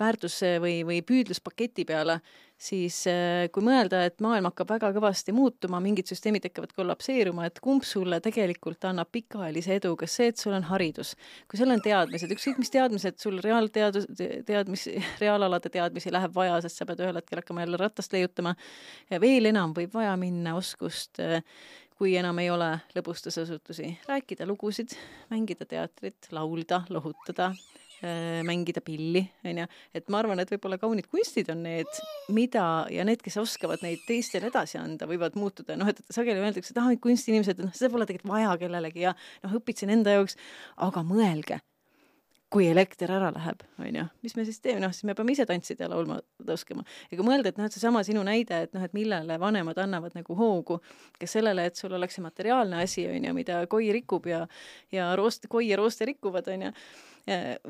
väärtus- või, või püüdluspaketi peale, siis äh, kui mõelda, et maailm hakkab väga kõvasti muutuma, mingid süsteemid hakkavad kollapseeruma, et kumb sulle tegelikult annab pikaajalise edu, kas see, et sul on haridus, kui sul on teadmised, ükskõik mis teadmised sul reaalteadus, teadmisi, reaalalade teadmisi läheb vaja, sest sa pead ühel hetkel hakkama jälle ratast leiutama, veel enam võib vaja minna oskust äh, kui enam ei ole lõbustusasutusi, rääkida lugusid, mängida teatrit, laulda, lohutada, äh, mängida pilli, onju. et ma arvan, et võib-olla kaunid kunstid on need, mida ja need, kes oskavad neid teistele edasi anda, võivad muutuda, noh, et sageli öeldakse, et ah, kunstiinimesed, noh, seda pole tegelikult vaja kellelegi ja noh, õpitasin enda jaoks, aga mõelge kui elekter ära läheb, on ju, mis me siis teeme, noh, siis me peame ise tantsida ja laulma ja kui mõelda, et noh, et seesama sinu näide, et noh, et millele vanemad annavad nagu hoogu, kes sellele, et sul oleks see materiaalne asi, on ju, mida koi rikub ja ja roost, koi ja rooste rikuvad, on ju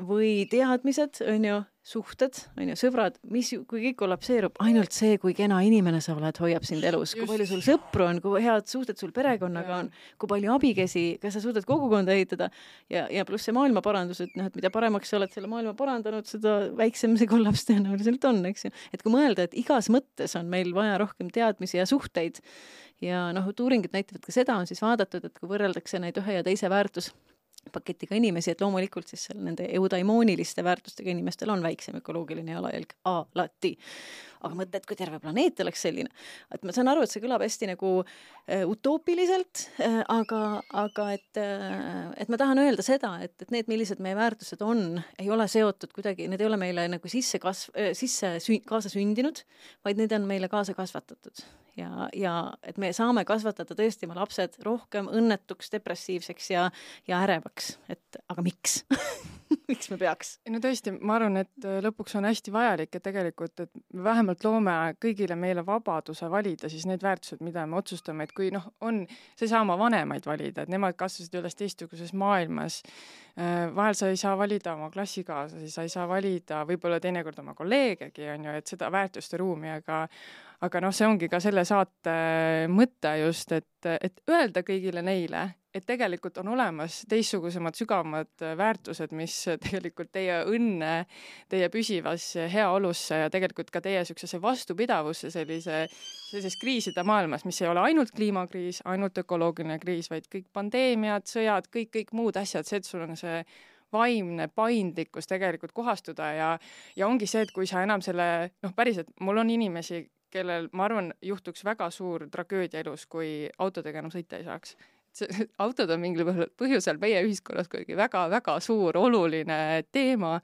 või teadmised, on ju, suhted, on ju, sõbrad, mis, kui kõik kollapseerub, ainult see, kui kena inimene sa oled, hoiab sind elus, kui palju sul sõpru on, kui head suhted sul perekonnaga on, kui palju abikäsi, kas sa suudad kogukonda ehitada. Ja, ja pluss see maailmaparandus, et noh, et mida paremaks sa oled selle maailma parandanud, seda väiksem see kollaps tõenäoliselt on, eks ju. et kui mõelda, et igas mõttes on meil vaja rohkem teadmisi ja suhteid. Ja noh, et uuringud näitavad ka seda, on siis vaadatud, et kui võrreldakse neid ühe ja teise väärtus paketiga inimesi, et loomulikult siis seal nende eudaimooniliste väärtustega inimestel on väiksem ökoloogiline jalajälg alati. aga mõtle, et kui terve planeet oleks selline, et ma saan aru, et see kõlab hästi nagu äh, utoopiliselt äh,, aga, aga et äh,, et ma tahan öelda seda, et, et need, millised meie väärtused on, ei ole seotud kuidagi, need ei ole meile nagu sisse kasv- äh,, sisse sü-, kaasa sündinud, vaid need on meile kaasa kasvatatud ja, ja et me saame kasvatada tõesti oma lapsed rohkem õnnetuks, depressiivseks ja, ja ärevaks, et aga miks miks me peaks? no tõesti, ma arvan, et äh, lõpuks on hästi vajalik, et tegelikult, et me vähemalt loome kõigile meile vabaduse valida siis need väärtused, mida me otsustame, et kui noh, on, sa ei saa oma vanemaid valida, et nemad kasvasid üles teistsuguses maailmas. Äh, vahel sa ei saa valida oma klassikaaslasi, sa ei saa valida võib-olla teinekord oma kolleegegi, on ju, et seda väärtuste ruumi, aga aga noh, see ongi ka selle saate mõte just, et, et öelda kõigile neile, et tegelikult on olemas teistsugusemad, sügavamad väärtused, mis tegelikult teie õnne, teie püsivasse heaolusse ja tegelikult ka teie niisugusesse vastupidavusse sellise, sellises kriiside maailmas, mis ei ole ainult kliimakriis, ainult ökoloogiline kriis, vaid kõik pandeemiad, sõjad, kõik, kõik muud asjad, see, et sul on see vaimne paindlikkus tegelikult kohastuda ja, ja ongi see, et kui sa enam selle, noh, päriselt, mul on inimesi, kellel, ma arvan, juhtuks väga suur tragöödia elus, kui autodega enam sõita ei saaks. autod on mingil põhjusel meie ühiskonnas kuidagi väga-väga suur oluline teema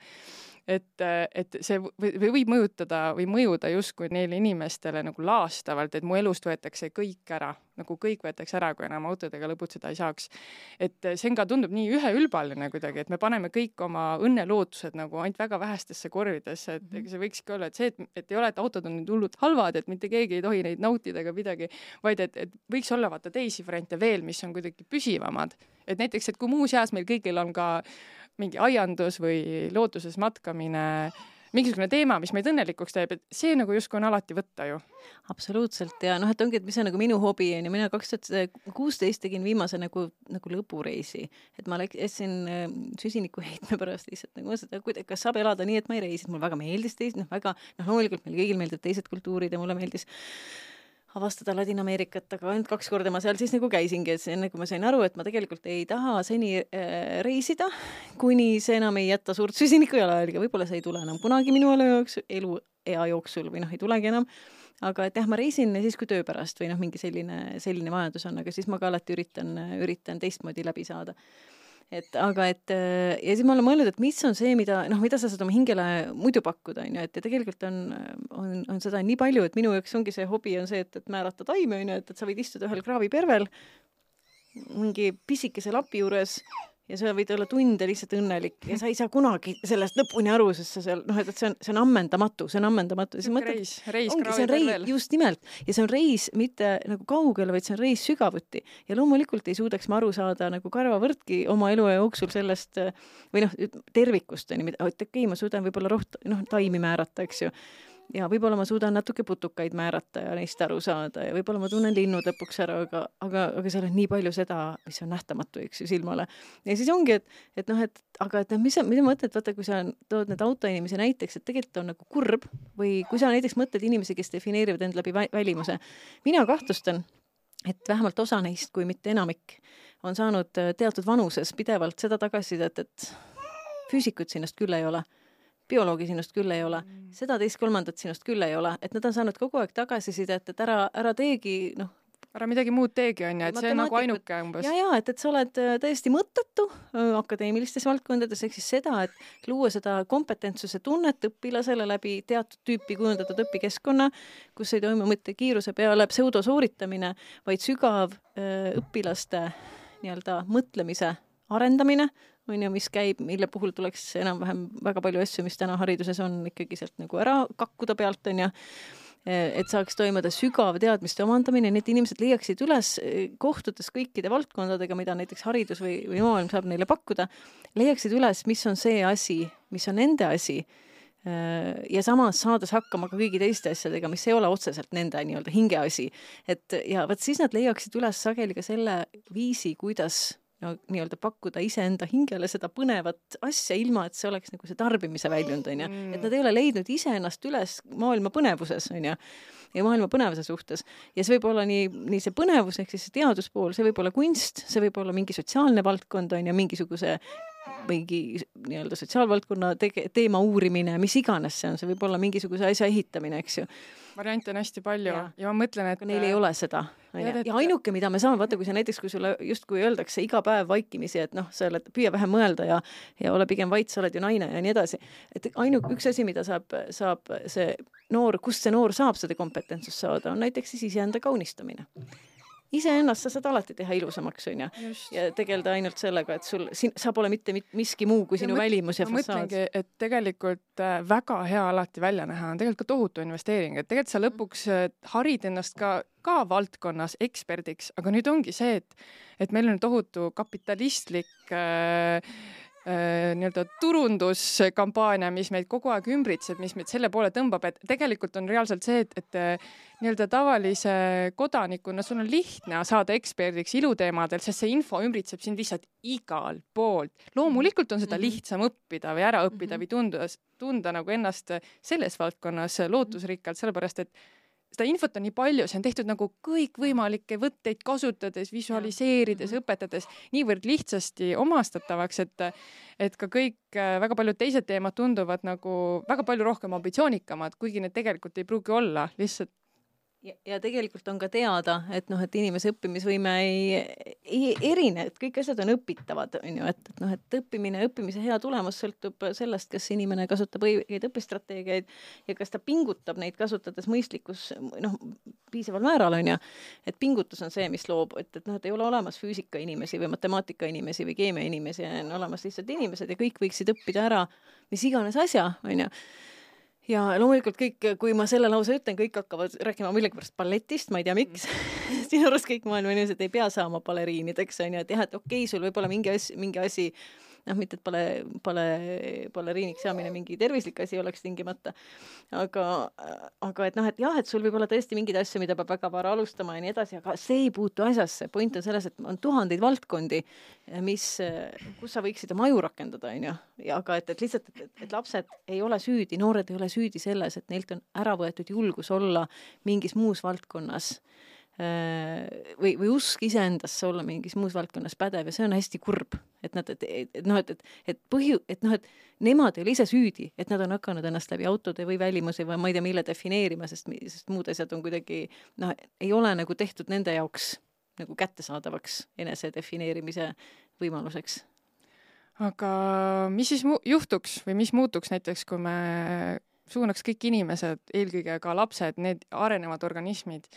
et, et see võib mõjutada või mõjuda justkui neile inimestele nagu laastavalt, et mu elust võetakse kõik ära, nagu kõik võetakse ära, kui enam autodega lõbutseda ei saaks. et see on ka, tundub nii üheülbaline kuidagi, et me paneme kõik oma õnnelootused nagu ainult väga vähestesse korvidesse, et ega see võikski olla, et see, et, et ei ole, et autod on nüüd hullult halvad, et mitte keegi ei tohi neid nautida ega midagi, vaid et, et võiks olla vaata teisi variante veel, mis on kuidagi püsivamad. et näiteks, et kui muuseas meil kõigil on ka mingi aiandus või looduses matkamine mingisugune teema, mis meid õnnelikuks teeb, et see nagu justkui on alati võtta ju. absoluutselt ja noh, et ongi, et mis on nagu minu hobi on ju, mina kaks tuhat kuusteist tegin viimase nagu, nagu lõbureisi, et ma läksin äh, süsinikuheitme pärast lihtsalt nagu mõtlesin, et kuida-, kas saab elada nii, et ma ei reisi, mulle väga meeldis teised, noh väga, noh loomulikult meil kõigil meeldivad teised kultuurid ja mulle meeldis avastada Ladina-Ameerikat, aga ainult kaks korda ma seal siis nagu käisingi, et enne kui ma sain aru, et ma tegelikult ei taha seni äh, reisida, kuni see enam ei jäta suurt süsiniku jalajälge, võib-olla see ei tule enam kunagi minu elu jooksul, eluea jooksul või noh, ei tulegi enam, aga et jah, ma reisin siis kui töö pärast või noh, mingi selline, selline vajadus on, aga siis ma ka alati üritan, üritan teistmoodi läbi saada et aga et äh, ja siis ma olen mõelnud, et mis on see, mida noh, mida sa saad oma hingele muidu pakkuda, on ju, et ja tegelikult on, on, on seda nii palju, et minu jaoks ongi see hobi on see, et, et määrata taime, on ju, et, et sa võid istuda ühel kraavipervel mingi pisikese lapi juures ja sa võid olla tunde lihtsalt õnnelik ja sa ei saa kunagi sellest lõpuni aru, sest sa seal noh, et see on, see on ammendamatu, see on ammendamatu. reis, reis on reis, just nimelt. Ja see on reis mitte nagu kaugele, vaid see on reis sügavuti. Ja loomulikult ei suudaks ma aru saada nagu karvavõrdki oma elu jooksul sellest või noh, tervikust on ju, et okei okay,, ma suudan võib-olla roht-, noh, taimi määrata, eks ju ja võib-olla ma suudan natuke putukaid määrata ja neist aru saada ja võib-olla ma tunnen linnud lõpuks ära, aga, aga, aga seal on nii palju seda, mis on nähtamatu, eks ju, silmale. ja siis ongi, et, et noh, et aga et noh, mis mida mõtled, vaata, kui sa tood need autoinimesi näiteks, et tegelikult on nagu kurb või kui sa näiteks mõtled inimesi, kes defineerivad end läbi välimuse. mina kahtlustan, et vähemalt osa neist, kui mitte enamik, on saanud teatud vanuses pidevalt seda tagasisidet, et füüsikut sinust küll ei ole bioloogi sinust küll ei ole, mm. seda teist-kolmandat sinust küll ei ole, et nad on saanud kogu aeg tagasisidet, et ära, ära teegi, noh, ära midagi muud teegi, on ju, et see on nagu ainuke umbes. ja, ja et, et sa oled äh, täiesti mõttetu äh, akadeemilistes valdkondades, ehk siis seda, et luua seda kompetentsuse tunnet õpilasele läbi teatud tüüpi kujundatud õpikeskkonna, kus ei toimu mitte kiiruse peale pseudosooritamine, vaid sügav öö, äh, õpilaste nii-öelda mõtlemise arendamine on ju, mis käib, mille puhul tuleks enam-vähem väga palju asju, mis täna hariduses on, ikkagi sealt nagu ära kakkuda pealt, on ju et saaks toimuda sügav teadmiste omandamine, need inimesed leiaksid üles, kohtudes kõikide valdkondadega, mida näiteks haridus või, või maailm saab neile pakkuda, leiaksid üles, mis on see asi, mis on nende asi, ja samas saades hakkama ka kõigi teiste asjadega, mis ei ole otseselt nende nii-öelda hingeasi. et ja vot siis nad leiaksid üles sageli ka selle viisi, kuidas no nii-öelda pakkuda iseenda hingele seda põnevat asja, ilma et see oleks nagu see tarbimise väljund, on ju. et nad ei ole leidnud iseennast üles maailma põnevuses, on ju, ja maailma põnevuse suhtes. ja see võib olla nii, nii see põnevus ehk siis see teaduspool, see võib olla kunst, see võib olla mingi sotsiaalne valdkond, on ju, mingisuguse mingi nii-öelda sotsiaalvaldkonna tege-, teema uurimine, mis iganes see on, see võib olla mingisuguse asja ehitamine, eks ju. variante on hästi palju ja, ja ma mõtlen, et neil ei ole seda. ja ainuke, mida me saame, vaata, kui sa näiteks, kui sulle justkui öeldakse iga päev vaikimisi, et noh, sa oled, püüa vähem mõelda ja ja ole pigem vait, sa oled ju naine ja nii edasi. et ainuke, üks asi, mida saab, saab see noor, kust see noor saab seda kompetentsust saada, on näiteks siis iseenda kaunistamine iseennast sa saad alati teha ilusamaks, onju. ja tegeleda ainult sellega, et sul, sa pole mitte miski muu kui sinu ja välimus ja fassaad. mõtlengi, et tegelikult äh, väga hea alati välja näha on tegelikult ka tohutu investeering, et tegelikult sa lõpuks äh, harid ennast ka, ka valdkonnas eksperdiks, aga nüüd ongi see, et, et meil on tohutu kapitalistlik Äh, nii-öelda turunduskampaania, mis meid kogu aeg ümbritseb, mis meid selle poole tõmbab, et tegelikult on reaalselt see, et, et äh, nii-öelda tavalise kodanikuna sul on lihtne saada eksperdiks iluteemadel, sest see info ümbritseb sind lihtsalt igalt poolt. loomulikult on seda mhm. lihtsam õppida või ära õppida mhm. või tunda, tunda nagu ennast selles valdkonnas lootusrikkalt, sellepärast et seda infot on nii palju, see on tehtud nagu kõikvõimalikke võtteid kasutades, visualiseerides, mhm. õpetades niivõrd lihtsasti omastatavaks, et et ka kõik väga paljud teised teemad tunduvad nagu väga palju rohkem ambitsioonikamad, kuigi need tegelikult ei pruugi olla, lihtsalt ja, tegelikult on ka teada, et noh, et inimese õppimisvõime ei, ei erine, et kõik asjad on õpitavad, on ju, et, et noh, et õppimine, õppimise hea tulemus sõltub sellest, kas inimene kasutab õigeid õpistrateegiaid ja kas ta pingutab neid kasutades mõistlikus noh, piisaval määral, on ju. et pingutus on see, mis loob, et, et noh, et ei ole olemas füüsika inimesi või matemaatika inimesi või keemia inimesi, on olemas lihtsalt inimesed ja kõik võiksid õppida ära mis iganes asja, on ju ja loomulikult kõik, kui ma selle lause ütlen, kõik hakkavad rääkima millegipärast balletist, ma ei tea, miks mm. sinu arust kõik maailma inimesed ei pea saama baleriinideks, on ju, et jah, et okei okay,, sul võib olla mingi asi, mingi asi noh, mitte et pole, pole, baleriiniks saamine mingi tervislik asi oleks tingimata, aga, aga et noh, et jah, et sul võib olla tõesti mingeid asju, mida peab väga vara alustama ja nii edasi, aga see ei puutu asjasse, point on selles, et on tuhandeid valdkondi, mis, kus sa võiksid oma aju rakendada, on ju, aga et, et lihtsalt, et, et lapsed ei ole süüdi, noored ei ole süüdi selles, et neilt on ära võetud julgus olla mingis muus valdkonnas või, või usk iseendasse olla mingis muus valdkonnas pädev ja see on hästi kurb, et nad, et, et, noh, et, et, et põhju, et noh, et nemad ei ole ise süüdi, et nad on hakanud ennast läbi autode või välimuse või ma ei tea, mille defineerima, sest, sest muud asjad on kuidagi noh, ei ole nagu tehtud nende jaoks nagu kättesaadavaks enese defineerimise võimaluseks. aga mis siis mu-, juhtuks või mis muutuks näiteks, kui me suunaks kõik inimesed, eelkõige ka lapsed, need arenevad organismid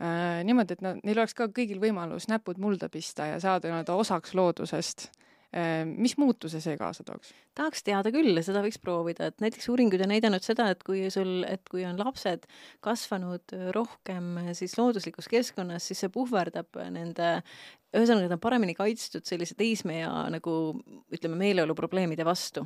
äh, niimoodi, et nad, neil oleks ka kõigil võimalus näpud mulda pista ja saada nii-öelda osaks loodusest äh,. mis muutuse see kaasa tooks? tahaks teada küll seda võiks proovida, et näiteks uuringud on näidanud seda, et kui sul, et kui on lapsed kasvanud rohkem siis looduslikus keskkonnas, siis see puhverdab nende ühesõnaga, ta on paremini kaitstud sellise teismeea nagu ütleme, meeleoluprobleemide vastu.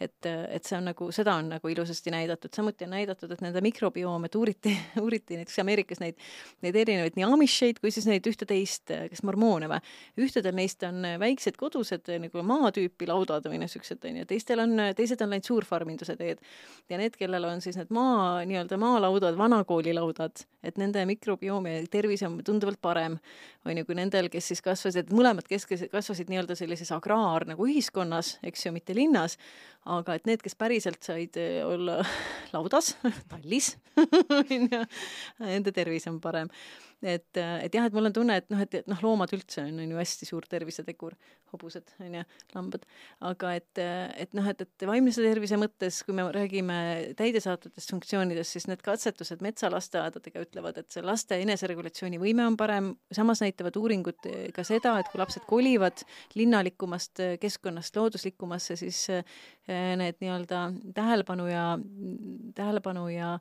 et, et see on nagu, seda on nagu ilusasti näidatud, samuti on näidatud, et nende mikrobioome, et uuriti, uuriti näiteks Ameerikas neid, neid erinevaid nii amisheid kui siis neid ühte-teist, kas mormoone või, ühtedel neist on väiksed kodused nagu maatüüpi laudad või niisugused, on ju, teistel on, teised on läinud suurfarminduse teed. ja need, kellel on siis need maa, nii-öelda maalaudad, vanakooli laudad, et nende mikrobioom ja tervis on tunduvalt parem, on ju, kui nendel, kes siis siis kasvasid, mõlemad kesk-, kasvasid nii-öelda sellises agraar nagu ühiskonnas, eks ju, mitte linnas, aga et need, kes päriselt said eh, olla laudas, tallis nende tervis on parem et, et jah, et mul on tunne, et noh, et, et noh, loomad üldse on, on ju hästi suur tervisetegur, hobused on ju, lambad, aga et, et noh, et, et vaimse tervise mõttes, kui me räägime täidesaatvatest funktsioonidest, siis need katsetused metsalasteaedadega ütlevad, et see laste eneseregulatsiooni võime on parem, samas näitavad uuringud ka seda, et kui lapsed kolivad linnalikumast keskkonnast looduslikumasse, siis eh, need nii-öelda tähelepanu ja, tähelepanu ja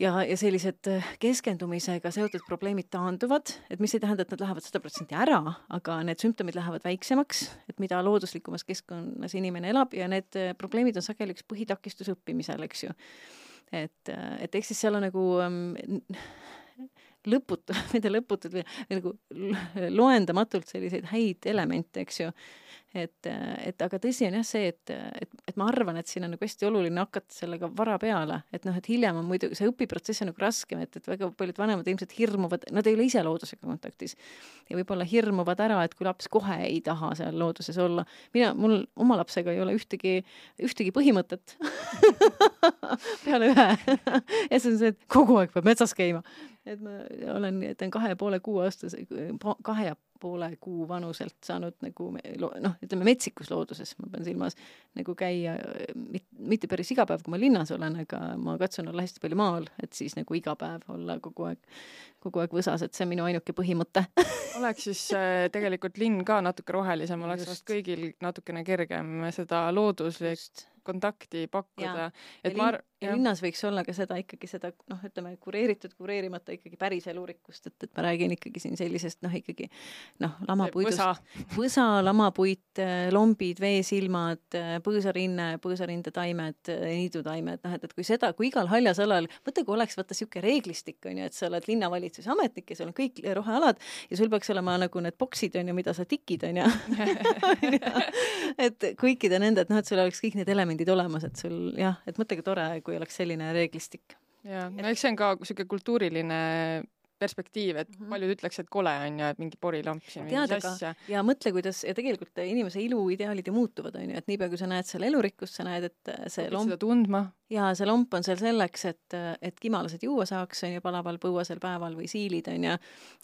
ja, ja sellised äh, keskendumisega seotud probleemid taanduvad, et mis ei tähenda, et nad lähevad sada protsenti ära, aga need sümptomid lähevad väiksemaks, et mida looduslikumas keskkonnas inimene elab ja need äh, probleemid on sageli üks põhitakistus õppimisel, eks ju. et, äh, et eks siis seal on nagu ähm, lõputu, mitte lõputud või nagu loendamatult selliseid häid elemente, eks ju et, et aga tõsi on jah see, et, et, et ma arvan, et siin on nagu hästi oluline hakata sellega vara peale, et noh, et hiljem on muidu see õpiprotsess on nagu raskem, et, et väga paljud vanemad ilmselt hirmuvad, nad ei ole ise loodusega kontaktis ja võib-olla hirmuvad ära, et kui laps kohe ei taha seal looduses olla. mina, mul oma lapsega ei ole ühtegi, ühtegi põhimõtet peale ühe ja see on see, et kogu aeg peab metsas käima. et ma olen, teen kahe ja poole kuu aastase, kahe ja poole kuu vanuselt saanud nagu noh, ütleme metsikus looduses, ma pean silmas nagu käia mit, mitte päris iga päev, kui ma linnas olen, aga ma katsun olla hästi palju maal, et siis nagu iga päev olla kogu aeg, kogu aeg võsas, et see on minu ainuke põhimõte. Oleks siis äh, tegelikult linn ka natuke rohelisem, oleks vast kõigil natukene kergem seda looduslikku kontakti pakkuda. et ja ma ar-, ja linnas võiks olla ka seda ikkagi seda noh, ütleme kureeritud, kureerimata ikkagi päris elurikkust, et, et ma räägin ikkagi siin sellisest noh, ikkagi noh, lamapuidust, võsa, võsa, lamapuit, lombid, veesilmad, põõsarinne, põõsarinde taimed, niidutaimed, noh et, et kui seda, kui igal haljasalal, mõtle, kui oleks vaata niisugune reeglistik, on ju, et sa oled linnavalitsuse ametnik ja sul on kõik rohealad ja sul peaks olema nagu need boksid, on ju, mida sa tikid, on ju et kõikide nende, et noh, et sul oleks kõik need elemendid olemas, et sul jah, et mõtle, kui tore, kui oleks selline reeglistik. jaa, no eks see on ka niisugune kultuuriline perspektiiv, et mm -hmm. paljud ütleks, et kole on ju, et mingi porilamp siin tead, aga ja mõtle, kuidas ja tegelikult inimese iluideaalid ju muutuvad, on ju, et niipea, kui sa näed seal elurikkust, sa näed, et see lomp seda tundma ja see lomp on seal selleks, et, et kimalased juua saaks, on ju, palaval põuasel päeval või siilid, on ju,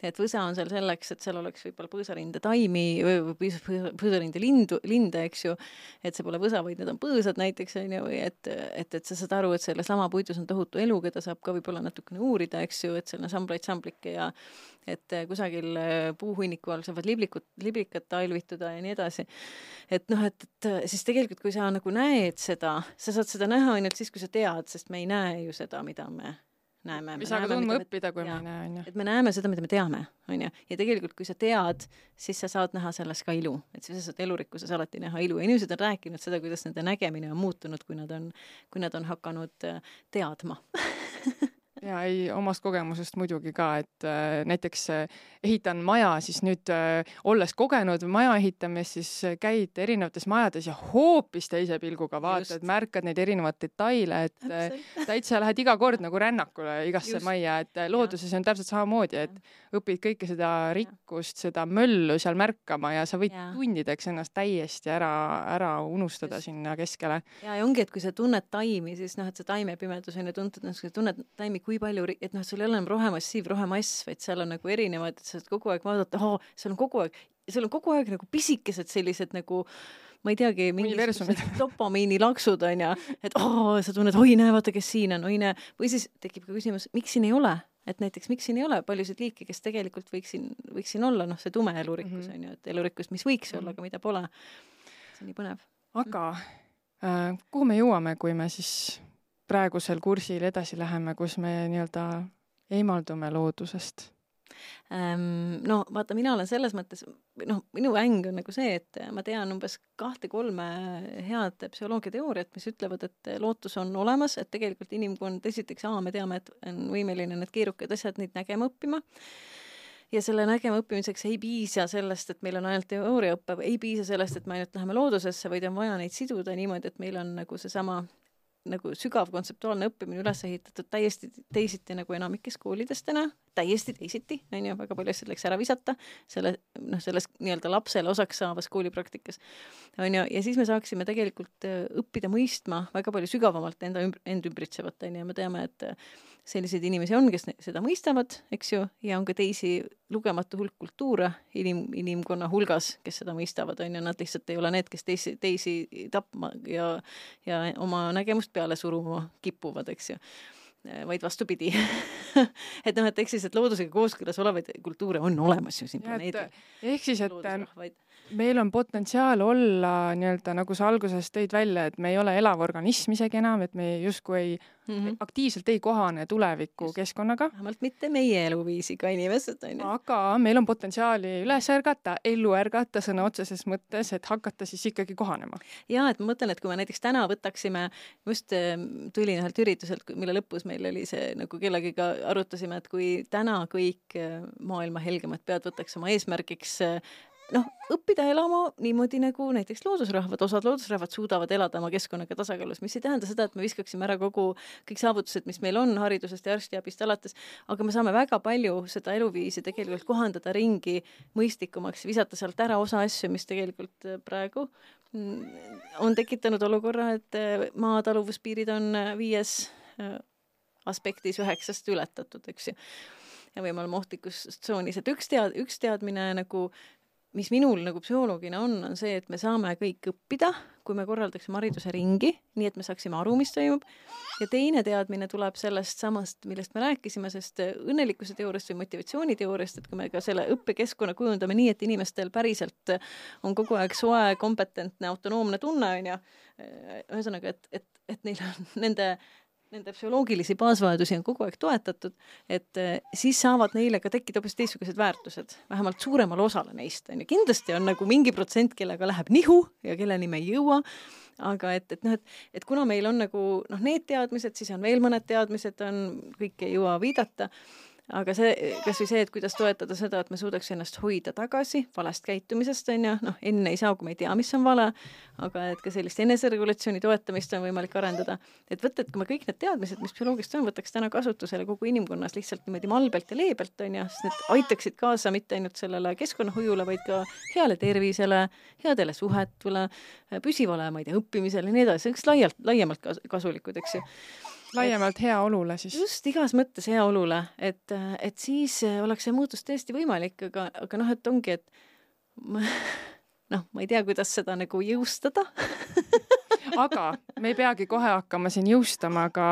et võsa on seal selleks, et seal oleks võib-olla põõsarinde taimi või põõsarinde lindu, linde, eks ju, et see pole võsa, vaid need on põõsad näiteks, on ju, või et, et, et sa saad aru, et selles lamapuidus on tohutu elu, keda saab ka võib-olla natukene uurida, eks ju, et seal on samblaid, samblikke ja et kusagil puuhunniku all saavad liblikud, liblikad talvituda ja nii edasi. et noh, et, et siis tegelikult, kui sa nagu näed seda, sa saad seda näha ainult siis, kui sa tead, sest me ei näe ju seda, mida me näeme. ei saa ka tundma õppida, kui me ei näe, on ju. et me näeme seda, mida me teame, on ju, ja tegelikult, kui sa tead, siis sa saad näha selles ka ilu, et siis sa saad elurikkuses alati näha ilu ja inimesed on rääkinud seda, kuidas nende nägemine on muutunud, kui nad on, kui nad on hakanud teadma ja ei, omast kogemusest muidugi ka, et äh, näiteks äh, ehitan maja, siis nüüd äh, olles kogenud maja ehitamist, siis äh, käid erinevates majades ja hoopis teise pilguga vaatad, märkad neid erinevaid detaile, et äh, täitsa lähed iga kord nagu rännakule igasse Just. majja, et äh, looduses on täpselt samamoodi, et õpid kõike seda rikkust, seda möllu seal märkama ja sa võid ja. tundideks ennast täiesti ära, ära unustada Just. sinna keskele. ja, ja ongi, et kui sa tunned taimi, siis noh, et see taimepimedus on ju tuntud, sa tunned taimi, kui palju, et noh, sul ei ole enam rohemassiiv, rohemass, vaid seal on nagu erinevad, et sa saad kogu aeg vaadata, oo, seal on kogu aeg, seal on kogu aeg nagu pisikesed sellised nagu ma ei teagi, mingisugused dopamiinilaksud on ju, et oo, sa tunned, oi näe, vaata, kes siin on, oi näe, või siis tekib ka küsimus, miks siin ei ole, et näiteks miks siin ei ole paljusid liike, kes tegelikult võiks siin, võiks siin olla, noh, see tume elurikkus mhm. on mm -hmm. ju, et elurikkus, mis võiks mm -hmm. olla, aga mida pole. see on nii põnev. aga äh, kuhu me jõuame, kui me siis praegusel kursil edasi läheme, kus me nii-öelda eemaldume loodusest? Ehm, no vaata, mina olen selles mõttes, noh, minu äng on nagu see, et ma tean umbes kahte-kolme head psühholoogiateooriat, mis ütlevad, et lootus on olemas, et tegelikult inimkond, esiteks, aa, me teame, et on võimeline need keerukad asjad, neid nägema õppima ja selle nägema õppimiseks ei piisa sellest, et meil on ainult teooriaõpe, ei piisa sellest, et me ainult läheme loodusesse, vaid on vaja neid siduda niimoodi, et meil on nagu seesama nagu sügav kontseptuaalne õppimine üles ehitatud täiesti teisiti nagu enamikes koolides täna, täiesti teisiti, on ju, väga palju asju tuleks ära visata selle, noh, selles nii-öelda lapsele osaks saavas koolipraktikas, on ju, ja siis me saaksime tegelikult äh, õppida mõistma väga palju sügavamalt enda ümb-, end ümbritsevat, on ju, me teame, et selliseid inimesi on, kes seda mõistavad, eks ju, ja on ka teisi lugematu hulk kultuure inim, inimkonna hulgas, kes seda mõistavad, on ju, nad lihtsalt ei ole need, kes teisi, teisi tapma ja, ja oma nägemust peale suruma kipuvad, eks ju. Vaid vastupidi. Et noh, et ehk siis, et loodusega kooskõlas olevaid kultuure on olemas ju siin planeedil. ehk siis, et meil on potentsiaal olla nii-öelda, nagu sa alguses tõid välja, et me ei ole elav organism isegi enam, et me justkui ei mm, -hmm. aktiivselt ei kohane tuleviku keskkonnaga. vähemalt mitte meie eluviisiga inimesed, on ju. aga meil on potentsiaali üles ärgata, ellu ärgata sõna otseses mõttes, et hakata siis ikkagi kohanema. jaa, et ma mõtlen, et kui me näiteks täna võtaksime, just ehm, tulin ühelt ürituselt, mille lõpus meil oli see, nagu kellegiga arutasime, et kui täna kõik ehm, maailma helgemad pead võtaks oma eesmärgiks noh, õppida elama niimoodi, nagu näiteks loodusrahvad, osad loodusrahvad suudavad elada oma keskkonnaga tasakaalus, mis ei tähenda seda, et me viskaksime ära kogu, kõik saavutused, mis meil on haridusest ja arstiabist alates, aga me saame väga palju seda eluviisi tegelikult kohandada ringi mõistlikumaks, visata sealt ära osa asju, mis tegelikult äh, praegu mm, on tekitanud olukorra, et äh, maataluvuspiirid on äh, viies aspektis üheksast ületatud, eks ju. Ja me oleme ohtlikus tsoonis, et üks tead-, üks teadmine nagu mis minul nagu psühholoogina on, on see, et me saame kõik õppida, kui me korraldaksime hariduse ringi, nii et me saaksime aru, mis toimub, ja teine teadmine tuleb sellest samast, millest me rääkisime, sest õnnelikkuse teooriast või motivatsiooniteooriast, et kui me ka selle õppekeskkonna kujundame nii, et inimestel päriselt on kogu aeg soe, kompetentne, autonoomne tunne, on ju, ühesõnaga, et, et, et neil on nende nende psühholoogilisi baasvajadusi on kogu aeg toetatud, et eh, siis saavad neile ka tekkida hoopis teistsugused väärtused, vähemalt suuremale osale neist, on ju. kindlasti on nagu mingi protsent, kellega läheb nihu ja kelleni me ei jõua, aga et, et noh, et, et kuna meil on nagu noh, need teadmised, siis on veel mõned teadmised, on, kõike ei jõua viidata aga see, kas või see, et kuidas toetada seda, et me suudaks ennast hoida tagasi valest käitumisest, on ju, noh, enne ei saa, kui me ei tea, mis on vale, aga et ka sellist eneseregulatsiooni toetamist on võimalik arendada. et võtta, et kui me kõik need teadmised, mis bioloogiast on, võtaks täna kasutusele kogu inimkonnas lihtsalt niimoodi malbelt ja leebelt, on ju, siis need aitaksid kaasa mitte ainult sellele keskkonnahoiule, vaid ka heale tervisele, headele suhetele, püsivale, ma ei tea, õppimisele ja nii edasi, eks laialt, laiemalt kasulikud, eks ju laiemalt heaolule siis. just, igas mõttes heaolule, et, et siis oleks see muutus tõesti võimalik, aga, aga noh, et ongi, et ma, noh, ma ei tea, kuidas seda nagu jõustada aga me ei peagi kohe hakkama siin jõustama, aga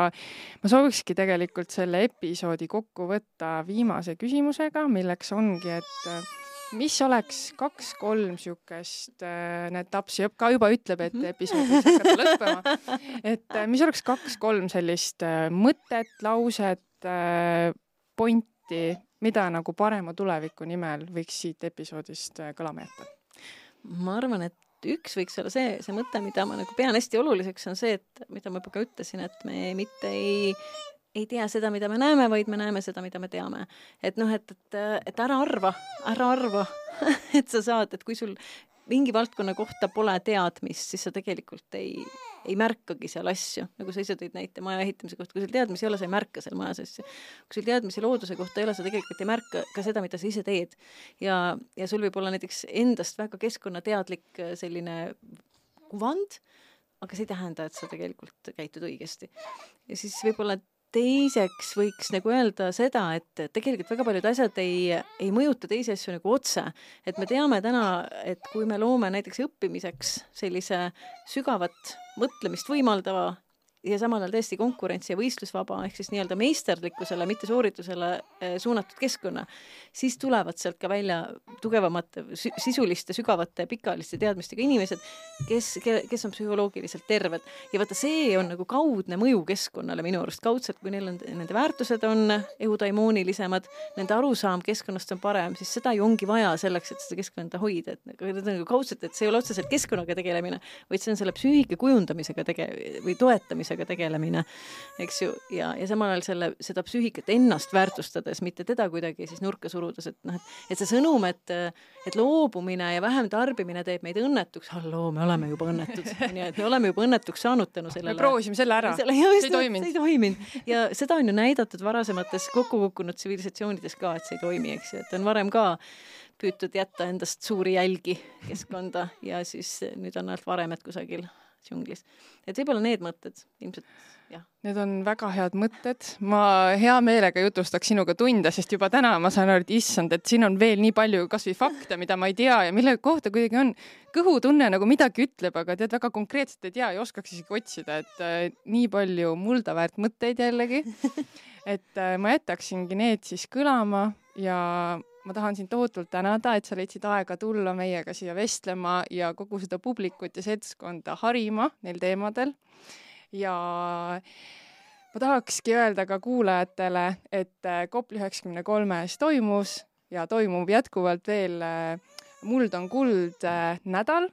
ma soovikski tegelikult selle episoodi kokku võtta viimase küsimusega, milleks ongi, et mis oleks kaks-kolm niisugust äh,, näed, Taps ka juba ütleb, et mhm. episood võiks hakata lõppema. et äh, mis oleks kaks-kolm sellist äh, mõtet, lauset äh, pointi, mida nagu parema tuleviku nimel võiks siit episoodist äh, kõlama jätta? ma arvan, et üks võiks olla see, see mõte, mida ma nagu pean hästi oluliseks, on see, et mida ma juba ka ütlesin, et me mitte ei, ei tea seda, mida me näeme, vaid me näeme seda, mida me teame. et noh, et, et, et ära arva, ära arva et sa saad, et kui sul mingi valdkonna kohta pole teadmist, siis sa tegelikult ei, ei märkagi seal asju, nagu sa ise tõid näite maja ehitamise kohta, kui sul teadmisi ei ole, sa ei märka seal majas asju. kui sul teadmisi looduse kohta ei ole, sa tegelikult ei märka ka seda, mida sa ise teed. ja, ja sul võib olla näiteks endast väga keskkonnateadlik äh, selline kuvand, aga see ei tähenda, et sa tegelikult käitud õigesti. ja siis võib-olla teiseks võiks nagu öelda seda, et tegelikult väga paljud asjad ei, ei mõjuta teisi asju nagu otse. et me teame täna, et kui me loome näiteks õppimiseks sellise sügavat mõtlemist võimaldava ja samal ajal tõesti konkurentsi ja võistlusvaba ehk siis nii-öelda meisterlikkusele, mitte sooritusele eh, suunatud keskkonna, siis tulevad sealt ka välja tugevamate, sisuliste, sügavate, pikaajaliste teadmistega inimesed, kes, kes on psühholoogiliselt terved. ja vaata, see on nagu kaudne mõju keskkonnale minu arust, kaudselt, kui neil on, nende väärtused on eudaimoonilisemad, nende arusaam keskkonnast on parem, siis seda ju ongi vaja selleks, et seda keskkonda hoida, et nagu, nagu kaudselt, et see ei ole otseselt keskkonnaga tegelemine, vaid see on selle psüühika kujundamisega tege- või toetamisega väärtusega tegelemine, eks ju, ja, ja samal ajal selle, seda psüühikat ennast väärtustades, mitte teda kuidagi siis nurka surudes, et noh, et et see sõnum, et et loobumine ja vähem tarbimine teeb meid õnnetuks, halloo, me oleme juba õnnetud, onju, et me oleme juba õnnetuks saanud tänu sellele. me proovisime selle ära. see ei toiminud. see ei toiminud ja seda on ju näidatud varasemates kokku kukkunud tsivilisatsioonides ka, et see ei toimi, eks ju, et on varem ka püütud jätta endast suuri jälgi keskkonda ja siis nüüd on ainult varemed kusagil džunglis. et võib-olla need mõtted ilmselt jah. Need on väga head mõtted, ma hea meelega jutustaks sinuga tunde, sest juba täna ma saan aru, et issand, et siin on veel nii palju kasvõi fakte, mida ma ei tea ja mille kohta kuidagi on kõhutunne nagu midagi ütleb, aga tead, väga konkreetselt ei tea, ei oskaks isegi otsida, et äh, nii palju mulda väärt mõtteid jällegi. et äh, ma jätaksingi need siis kõlama ja ma tahan sind tohutult tänada, et sa leidsid aega tulla meiega siia vestlema ja kogu seda publikut ja seltskonda harima neil teemadel. ja ma tahakski öelda ka kuulajatele, et äh, Kopli üheksakümne kolmes toimus ja toimub jätkuvalt veel äh, Muld on kuld äh, nädal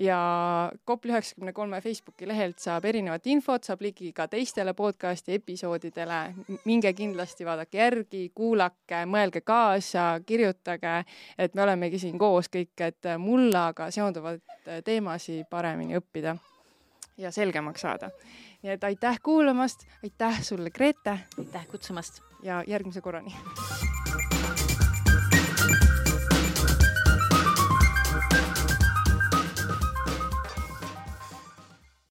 ja Kopli üheksakümne kolme Facebooki lehelt saab erinevat infot, saab ligi ka teistele podcasti episoodidele. minge kindlasti vaadake järgi, kuulake, mõelge kaasa, kirjutage, et me olemegi siin koos kõik, et mullaga seonduvaid teemasid paremini õppida ja selgemaks saada. nii et aitäh kuulamast, aitäh sulle, Grete! aitäh kutsumast! ja järgmise korrani!